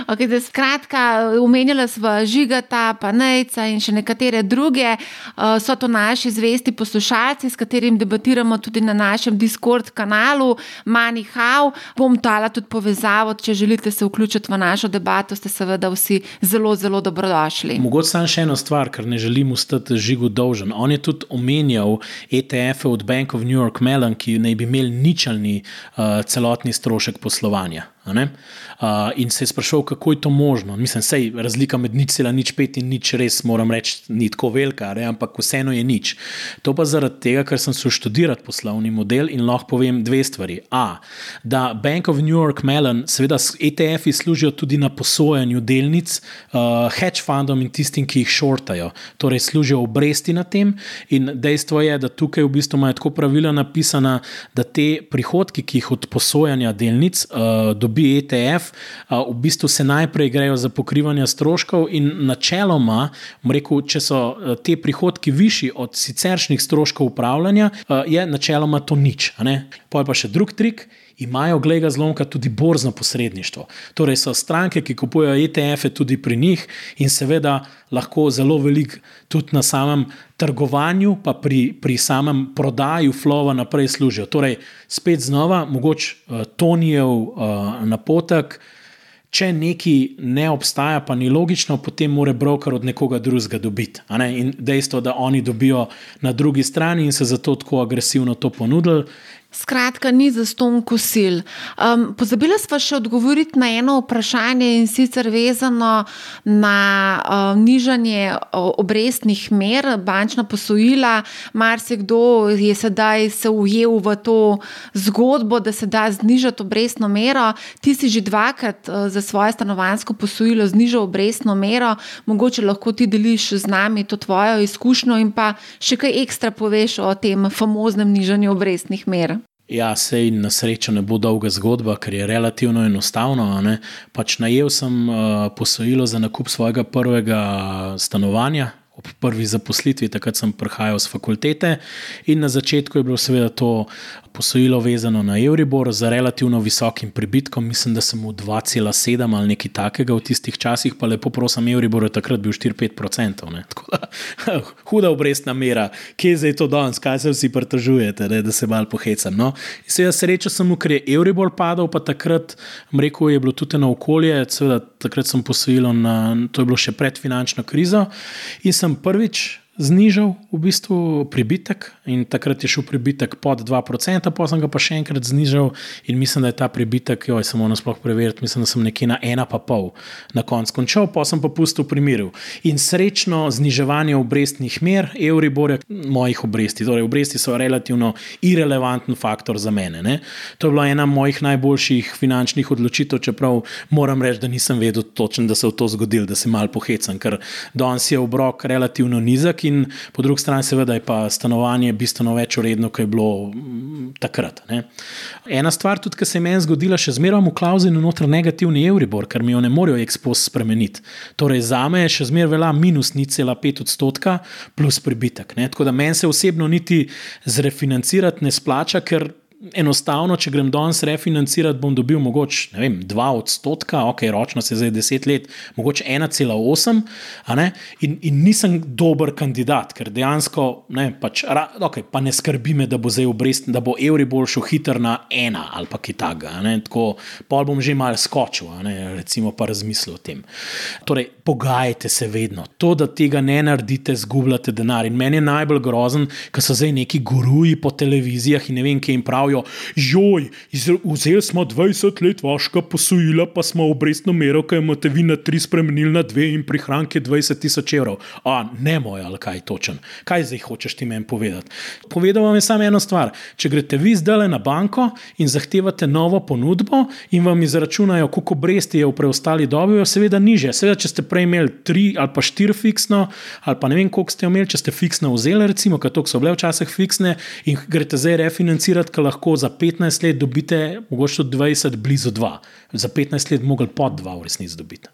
Okay, da, skratka, umenjala smo žigata, pa nejca in še nekatere druge. Uh, so to naši zvesti poslušalci, s katerimi debatiramo tudi na našem Discord kanalu Manihau. Bom dala tudi povezavo, če želite se vključiti v našo debato, ste seveda vsi zelo, zelo dobrodošli. Mogoče samo še eno stvar, ker ne želim ostati žigu dolžen. On je tudi omenjal ETF-e od Bank of New York Mellon, ki naj bi imeli ničelni uh, celotni strošek poslovanja. Uh, in se je sprašal, kako je to možno. Mislim, je razlika med nič cela nič pet in nič res, moram reči, ni tako velika, ne? ampak vseeno je nič. To pa zaradi tega, ker sem se študiral poslovni model in lahko povem dve stvari. A, da Bank of New York Mellon, seveda ETF-ji služijo tudi na posojanju delnic uh, hedge fundom in tistim, ki jih šortajo, torej služijo obresti na tem. In dejstvo je, da tukaj v bistvu imajo tako pravila napisana, da te prihodki, ki jih od posojanja delnic uh, dobi ETF, v bistvu se najprej grejo za pokrivanje stroškov, in načeloma, rekel, če so te prihodki višji od siceršnjih stroškov upravljanja, je načeloma to nič. Pa je pa še drug trik. Imajo, glede zlomka, tudi borzno posredništvo. Torej, so stranke, ki kupujejo ETF-e tudi pri njih, in seveda lahko zelo veliko tudi na samem trgovanju, pa pri, pri samem prodaju flova naprej služijo. Torej, spet znova, mogoče uh, Tonijev uh, napotek. Če nekaj ne obstaja, pa ni logično, potem mora broker od nekoga drugega dobiti. In dejstvo, da oni dobijo na drugi strani in se zato tako agresivno to ponudili, Skratka, ni za ston kosil. Um, pozabila smo še odgovoriti na eno vprašanje in sicer vezano na uh, nižanje obrestnih mer, bančna posojila. Marsikdo je sedaj se ujel v to zgodbo, da se da znižati obrestno mero. Ti si že dvakrat uh, za svoje stanovansko posojilo znižal obrestno mero, mogoče lahko ti deliš z nami to tvojo izkušnjo in pa še kaj ekstra poveš o tem famoznem nižanju obrestnih mer. Ja, sej na srečo ne bo dolga zgodba, ker je relativno enostavno. Pač najel sem uh, posojilo za nakup svojega prvega stanovanja. Ob prvi zaposlitvi, takrat sem prihajal z fakultete, in na začetku je bilo seveda to posojilo vezano na Euribor z relativno visokim pribitkom, mislim, da sem v 2,7 ali nekaj takega v tistih časih, pa lepo prosim, Euribor je takrat bil 4-5%. *laughs* Huda obrestna mera, kje je zdaj to danes, kaj se vsi pritožujete, da se mal pohecam. No? Seveda srečo sem, ker je Euribor padal, pa takrat, rekel, je bilo tudi na okolje, seveda takrat sem posojilo na, to je bilo še pred finančno krizo in sem prvič znižal v bistvu pribitek in takrat je šel pribitek pod 2%, pa sem ga pa še enkrat znižal in mislim, da je ta pribitek, joj, samo na sploh preveriti, mislim, da sem nekje na 1,5 na koncu končal, pa sem pa pustil primiril. In srečno zniževanje obrestnih mer, Euribor, mojih obresti, torej obresti so relativno irrelevanten faktor za mene. Ne? To je bila ena mojih najboljših finančnih odločitev, čeprav moram reči, da nisem vedel točno, da se je to zgodilo, da se mal pohecam, ker danes je obrok relativno nizek in po drugi strani, seveda, je pa stanovanje bistveno več uredno, kot je bilo mm, takrat. Ne. Ena stvar, tudi ki se je meni zgodila, še zmeraj v klauzi noter negativni Euribor, ker mi jo ne morejo ekspos spremeniti. Torej, za me je še zmeraj vela minus 0,5 odstotka plus pribitek. Ne. Tako da meni se osebno niti zrefinancirati ne splača, ker enostavno, če grem danes refinancirati, bom dobil mogoče vem, 2 odstotka, ok, ročno se zdaj 10 let, mogoče 1,8, in, in nisem dober kandidat, ker dejansko ne, pač, ra, okay, pa ne skrbi me, da bo zdaj obrest, da bo evri bolj šel hiter na ena ali pa kaj takega. Tako pa bom že mal skočil, ne, recimo pa razmislil o tem. Torej, pogajajte se vedno. To, da tega ne naredite, zgubljate denar. In meni je najbolj grozen, ker so zdaj neki guruji po televizijah in ne vem, kaj jim pravijo. Joj, vzeli smo 20 let vašega posojila, pa smo obrestno mero, ki imate vi na 3 spremenili na 2 in prihranke 20 tisoč evrov. A ne moj, ali kaj točen. Kaj zdaj hočeš ti meni povedati? Povedal vam je samo eno stvar. Če greste vi zdaj na banko in zahtevate novo ponudbo in vam izračunajo, koliko obresti je v preostali dobi, jo seveda niže. Seveda, če ste prej imeli 3 ali pa 4 fiksno, ali pa ne vem, koliko ste imeli, če ste fiksno vzeli, recimo, ker to so bile včasih fiksne in greste zdaj refinancirati, ker lahko za 15 let dobite, mogoče 20, blizu 2. Za 15 let mogli pod 2 v resnici dobiti.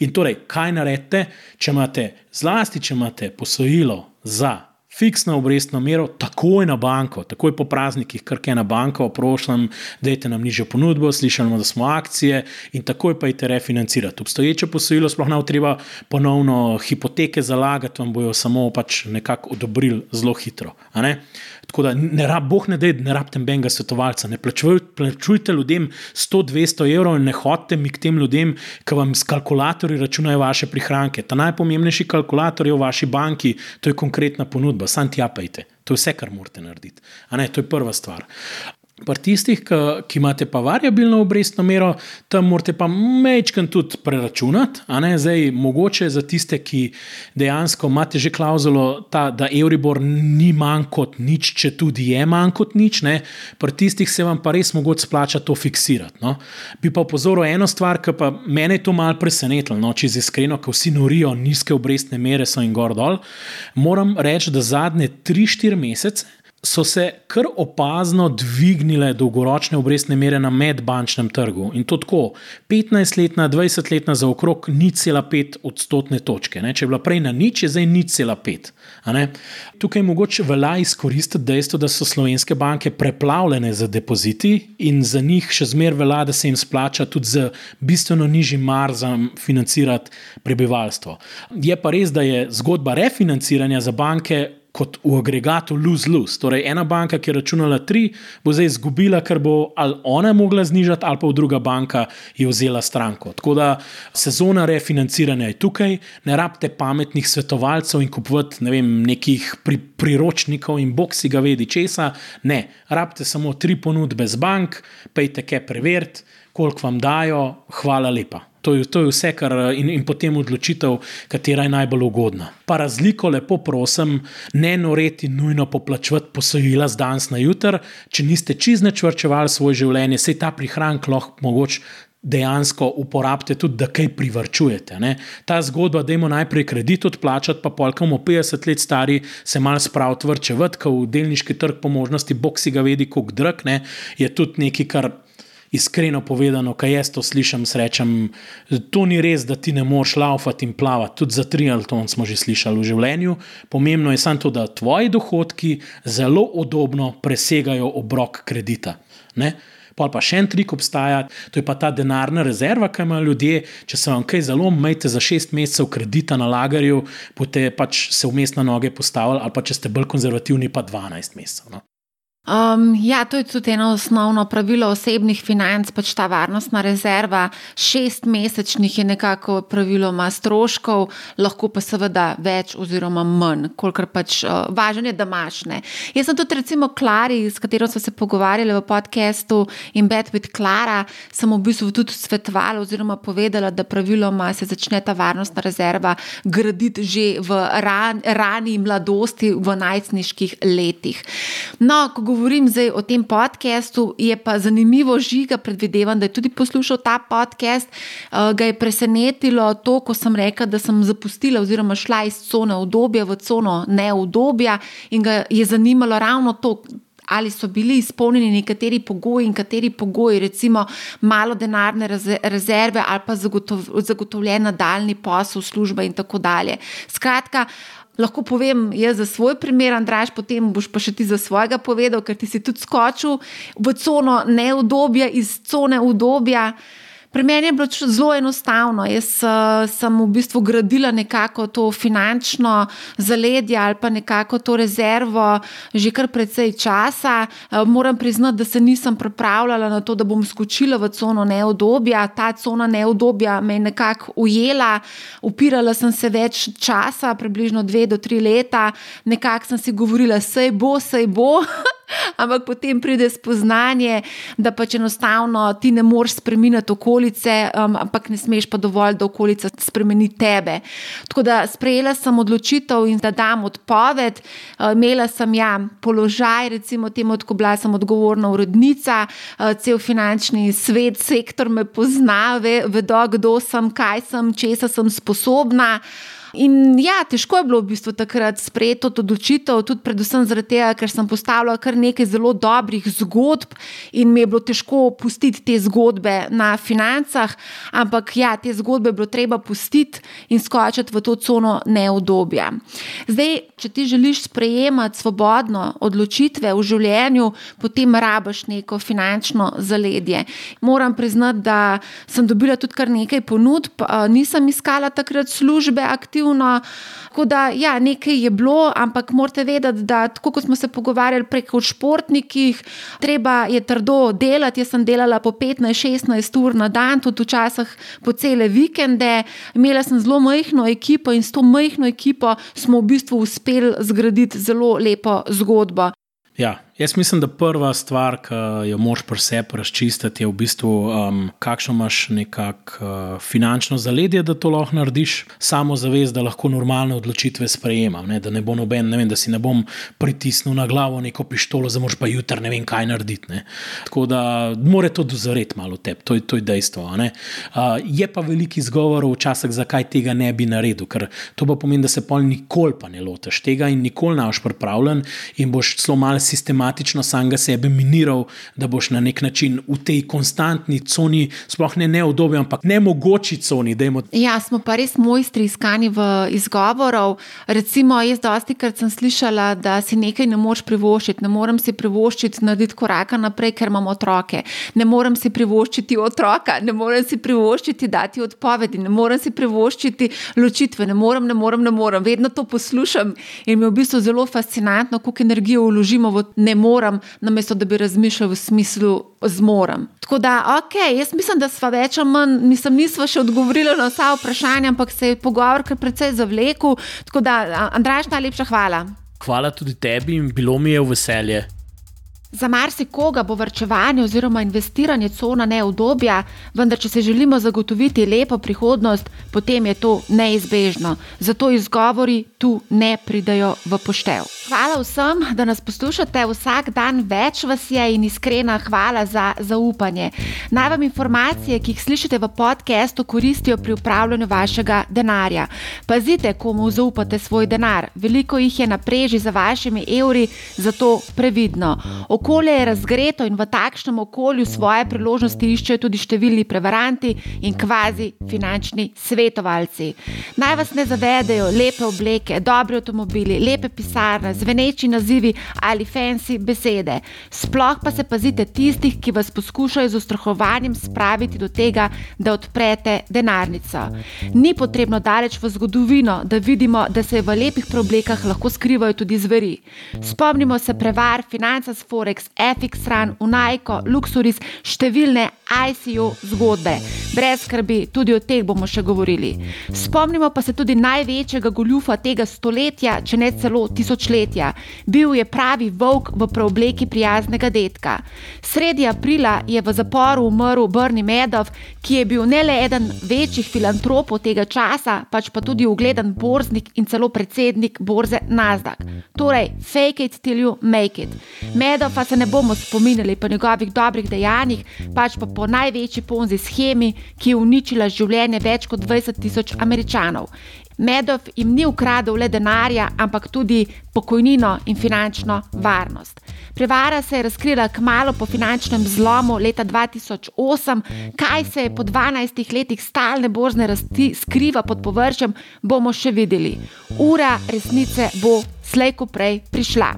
In torej, kaj naredite, če imate, zlasti če imate posojilo za fiksno obrestno mero, takoj na banko, takoj po praznikih, kar je na banko, prošljem, dajte nam nižjo ponudbo, slišali smo, da smo akcije in takoj pa jih refinancirati. Obstoječe posojilo sploh ne treba ponovno hipoteke zalagati, vam bojo samo pač nekako odobrili zelo hitro. Tako da ne rab, boh ne da, ne rabite benga svetovalca, ne plačujte ljudem 100-200 evrov in ne hodite mi k tem ljudem, ki vam s kalkulatorji računajo vaše prihranke. Ta najpomembnejši kalkulator je v vaši banki, to je konkretna ponudba, sam ti apajte. To je vse, kar morate narediti. Ne, to je prva stvar. Pri tistih, ki, ki imate pa variabilno obrestno mero, tam morate pa mečken tudi preračunati. Zdaj, mogoče za tiste, ki dejansko imate že klauzulo, da Euribor ni manj kot nič, če tudi je manj kot nič, ne? pri tistih se vam pa res mogoče splača to fiksirati. No? Bi pa opozoril eno stvar, ki pa mene je to malo presenetilo, no? če iskreno, ko vsi norijo, nizke obrestne mere so in gor dol. Moram reči, da zadnje 3-4 mesece so se kar opazno dvignile dolgoročne obrestne mere na medbančnem trgu. In to tako, 15-letna, 20-letna za okrog 0,5 odstotne točke. Ne? Če je bila prej na nič, je zdaj 0,5. Tukaj je mogoče velja izkoristiti dejstvo, da so slovenske banke preplavljene z depoziti in za njih še zmeraj velja, da se jim splača tudi z bistveno nižjim marzom financirati prebivalstvo. Je pa res, da je zgodba refinanciranja za banke kot v agregatu lose-lose. Torej, ena banka, ki je računala tri, bo zdaj izgubila, ker bo ali ona mogla znižati, ali pa druga banka je vzela stranko. Tako da sezona refinanciranja je tukaj, ne rabite pametnih svetovalcev in kupovati ne vem, nekih pri, priročnikov in boksi ga vedi česa. Ne, rabite samo tri ponudbe z bank, pejte kaj preveriti, koliko vam dajo, hvala lepa. To je, to je vse, kar in, in potem odločitev, katera je najbolj ugodna. Pa razliko, lepo prosim, ne noreti nujno poplačevati posojila z danes na jutr, če niste čizne črčevali svoje življenje, se ta prihranek lahko mogoče. Dejansko uporabite tudi, da kaj privrčujete. Ne? Ta zgodba, da imamo najprej kredit odplačati, pa polkamo 50 let stari, se malo spraviti vrčevati, ko v delniški trg po možnosti, bog si ga vedi, kako drgne, je tudi nekaj, kar iskreno povedano, kaj jaz to slišim, rečem, to ni res, da ti ne moreš laufati in plavati. Tudi za triatlon smo že slišali v življenju. Pomembno je samo to, da tvoji dohodki zelo udobno presegajo obrok kredita. Ne? Pa pa še en trik obstaja, to je pa ta denarna rezerva, ki imajo ljudje. Če se vam kaj zelo majte za šest mesecev kredita na lagarju, boste pač se vmes na noge postavili, ali pa če ste bolj konzervativni, pa 12 mesecev. No? Um, ja, to je tudi eno osnovno pravilo osebnih financ, pač ta varnostna rezerva. Šest mesečnih je nekako praviloma stroškov, lahko pa seveda več oziroma manj, kolikor pač uh, važno je, da imaš. Ne. Jaz sem tudi, recimo, Klari, s katero smo se pogovarjali v podkastu in Bad with Clara, sem v bistvu tudi svetovala oziroma povedala, da praviloma se začne ta varnostna rezerva graditi že v ran, rani mladosti, v najstniških letih. No, govorim zdaj o tem podkastu, je pa zanimivo žiga, predvidevam, da je tudi poslušal ta podcast. Uh, ga je presenetilo to, ko sem rekla, da sem zapustila oziroma šla iz cone obdobja v cono neobdobja in ga je zanimalo ravno to. Ali so bili izpolnjeni nekateri pogoji in kateri pogoji, recimo malo denarne rezerve ali pa zagotov, zagotovljen nadaljni posel, služba in tako dalje. Skratka, Lahko povem jaz za svoj primer, Andraš, potem boš pa še ti za svojega povedal, ker ti si tudi skočil v cono neudobja, iz cone udobja. Pri meni je bilo zelo enostavno. Jaz uh, sem v bistvu gradila nekako to finančno zaledje ali pa nekako to rezervo že kar precej časa. Uh, moram priznati, da se nisem pripravljala na to, da bom skočila v cono neodobja. Ta cona neodobja me je nekako ujela, upirala sem se več časa, približno dve do tri leta, nekako sem si govorila, sej bo, sej bo. *laughs* Ampak potem pride spoznanje, da pač enostavno ti ne moreš spremeniti okolice, um, ampak ne smeš pa dovolj, da okolica spremeni tebe. Tako da sprejela sem odločitev in da dam odpoved. Uh, imela sem ja položaj, recimo temu, ko bila sem odgovorna urednica, uh, cel finančni svet, sektor me pozna, ve, vedo, kdo sem, kaj sem, česa sem sposobna. In ja, težko je bilo v bistvu takrat sprejeti to odločitev, tudi predvsem zaradi tega, ker sem postavila kar nekaj zelo dobrih zgodb in mi je bilo težko pustiti te zgodbe na financah, ampak ja, te zgodbe je bilo treba pustiti in skočiti v to cono neodobja. Zdaj, če ti želiš sprejemati svobodno odločitve v življenju, potem rabaš neko finančno zaledje. Moram priznati, da sem dobila tudi kar nekaj ponudb, nisem iskala takrat službe aktivno aktivno. Tako da, ja, nekaj je bilo, ampak morate vedeti, da tako kot smo se pogovarjali preko športnikih, treba je trdo delati. Jaz sem delala po 15-16 ur na dan, tudi včasih po cele vikende. Imela sem zelo majhno ekipo in s to majhno ekipo smo v bistvu uspeli zgraditi zelo lepo zgodbo. Ja, Jaz mislim, da prva stvar, ki jo moraš pri sebi razčistiti, je v bistvu, um, kakšno imaš nekako uh, finančno zaledje, da to lahko narediš, samo zavest, da lahko normalne odločitve sprejemam. Ne? Da ne bo noben, ne vem, da si ne bom pritisnil na glavo neko pištolo, da moraš pa jutri ne vem, kaj narediti. Ne? Tako da mora to dozoreti malo tebi, to, to je dejstvo. Uh, je pa veliko izgovorov včasih, zakaj tega ne bi naredil, ker to pa pomeni, da se pol nikoli pa ne loteš tega in nikoli ne boš pripravljen in boš zelo malo sistematičen avtomatično samega sebe miniral, da boš na nek način v tej konstantni coni, sploh ne neodobni, ampak ne mogoči coni. Dejmo. Ja, smo pa res mojstri iskani v izgovorov. Recimo, jaz dosti krat sem slišala, da si nekaj ne moreš privoščiti. Ne morem si privoščiti narediti koraka naprej, ker imam otroke. Ne morem si privoščiti otroka, ne morem si privoščiti dati odpovedi, ne morem si privoščiti ločitve, ne morem, ne morem, ne morem. Vedno to poslušam in mi je v bistvu zelo fascinantno, koliko energije vložimo v ne morem, namesto da bi razmišljal v smislu zmorem. Tako da, ok, jaz mislim, da smo več ali manj, mislim, nismo še odgovorili na vsa vprašanja, ampak se je pogovor kar precej zavlekel. Tako da, Andraš, najlepša hvala. Hvala tudi tebi in bilo mi je v veselje. Za marsikoga bo vrčevanje oziroma investiranje cona neudobja, vendar če se želimo zagotoviti lepo prihodnost, potem je to neizbežno. Zato izgovori tu ne pridajo v poštev. Hvala vsem, da nas poslušate vsak dan, več vas je in iskrena hvala za zaupanje. Naj vam informacije, ki jih slišite v podkastu, koristijo pri upravljanju vašega denarja. Pazite, komu zaupate svoj denar. Veliko jih je na preži za vašimi evri, zato previdno. Okolje je razgreto in v takšnem okolju svoje priložnosti iščejo tudi številni prevaranti in kvazi finančni svetovalci. Naj vas ne zavedajo lepe obleke, dobri avtomobili, lepe pisarne, zveneči nazivi ali fancy besede. Sploh pa se pazite tistih, ki vas poskušajo z ustrahovanjem spraviti do tega, da odprete denarnico. Ni potrebno daleč v zgodovino, da vidimo, da se v lepih preoblekah lahko skrivajo tudi zveri. Spomnimo se prevar, financa sfore. Forex, FX Run, Unajko, Luxuris, številne ICO zgodbe. Brez skrbi, tudi o teh bomo še govorili. Spomnimo pa se tudi največjega goljufa tega stoletja, če ne celo tisočletja. Bil je pravi volk v preobleki prijaznega detka. Sredi aprila je v zaporu umrl Brni Medov, ki je bil ne le eden večjih filantropov tega časa, pač pa tudi ugleden borznik in celo predsednik borze Nasdaq. Torej, fake it till you make it. Medov pa se ne bomo spominjali po njegovih dobrih dejanjih, pač pa po po največji ponzi schemi, ki je uničila življenje več kot 20 tisoč američanov. Medov jim ni ukradel le denarja, ampak tudi pokojnino in finančno varnost. Prevara se je razkrila kmalo po finančnem zlomu leta 2008. Kaj se je po 12 letih stalne borzne rasti skriva pod površjem, bomo še videli. Ura resnice bo slejko prej prišla.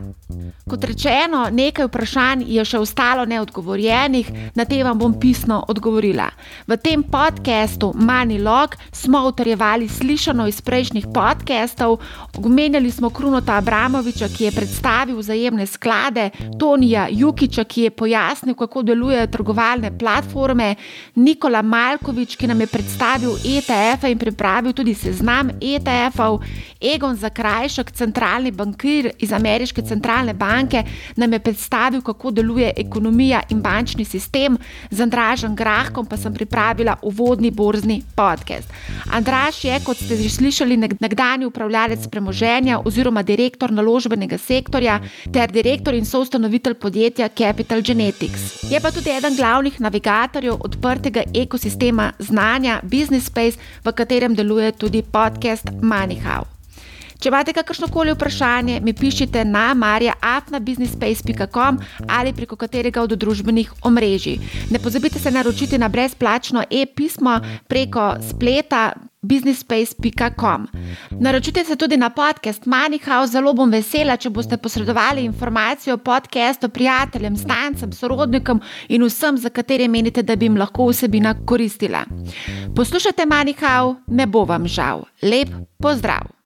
Kot rečeno, nekaj vprašanj je še ostalo neodgovorjenih, na te vam bom pisno odgovorila. V tem podkastu Money Log smo utrjevali slišano iz prejšnjih podkastov, omenjali smo Krunota Abramoviča, ki je predstavil vzajemne sklade, Tonija Jukiča, ki je pojasnil, kako delujejo trgovalne platforme, Nikola Malkovič, ki nam je predstavil ETF-e in pripravil tudi seznam ETF-ov, Egon Zakrajšek, centralni bankir iz ameriške centralne banke banke, nam je predstavil, kako deluje ekonomija in bančni sistem, z Andražem Grahkom pa sem pripravila uvodni borzni podcast. Andraž je, kot ste že slišali, nekdani upravljalec premoženja oziroma direktor naložbenega sektorja ter direktor in soustanovitelj podjetja Capital Genetics. Je pa tudi eden glavnih navigatorjev odprtega ekosistema znanja Business Space, v katerem deluje tudi podcast MoneyHow. Če imate kakršno koli vprašanje, mi pišite na marja.afnabusinessspace.com ali preko katerega od družbenih omrežij. Ne pozabite se naročiti na brezplačno e-pismo preko spleta. businessspace.com. Naročite se tudi na podcast MoneyHouse, zelo bom vesela, če boste posredovali informacijo o podkastu prijateljem, stancem, sorodnikom in vsem, za katere menite, da bi jim lahko vsebina koristila. Poslušajte MoneyHouse, ne bo vam žal. Lep pozdrav!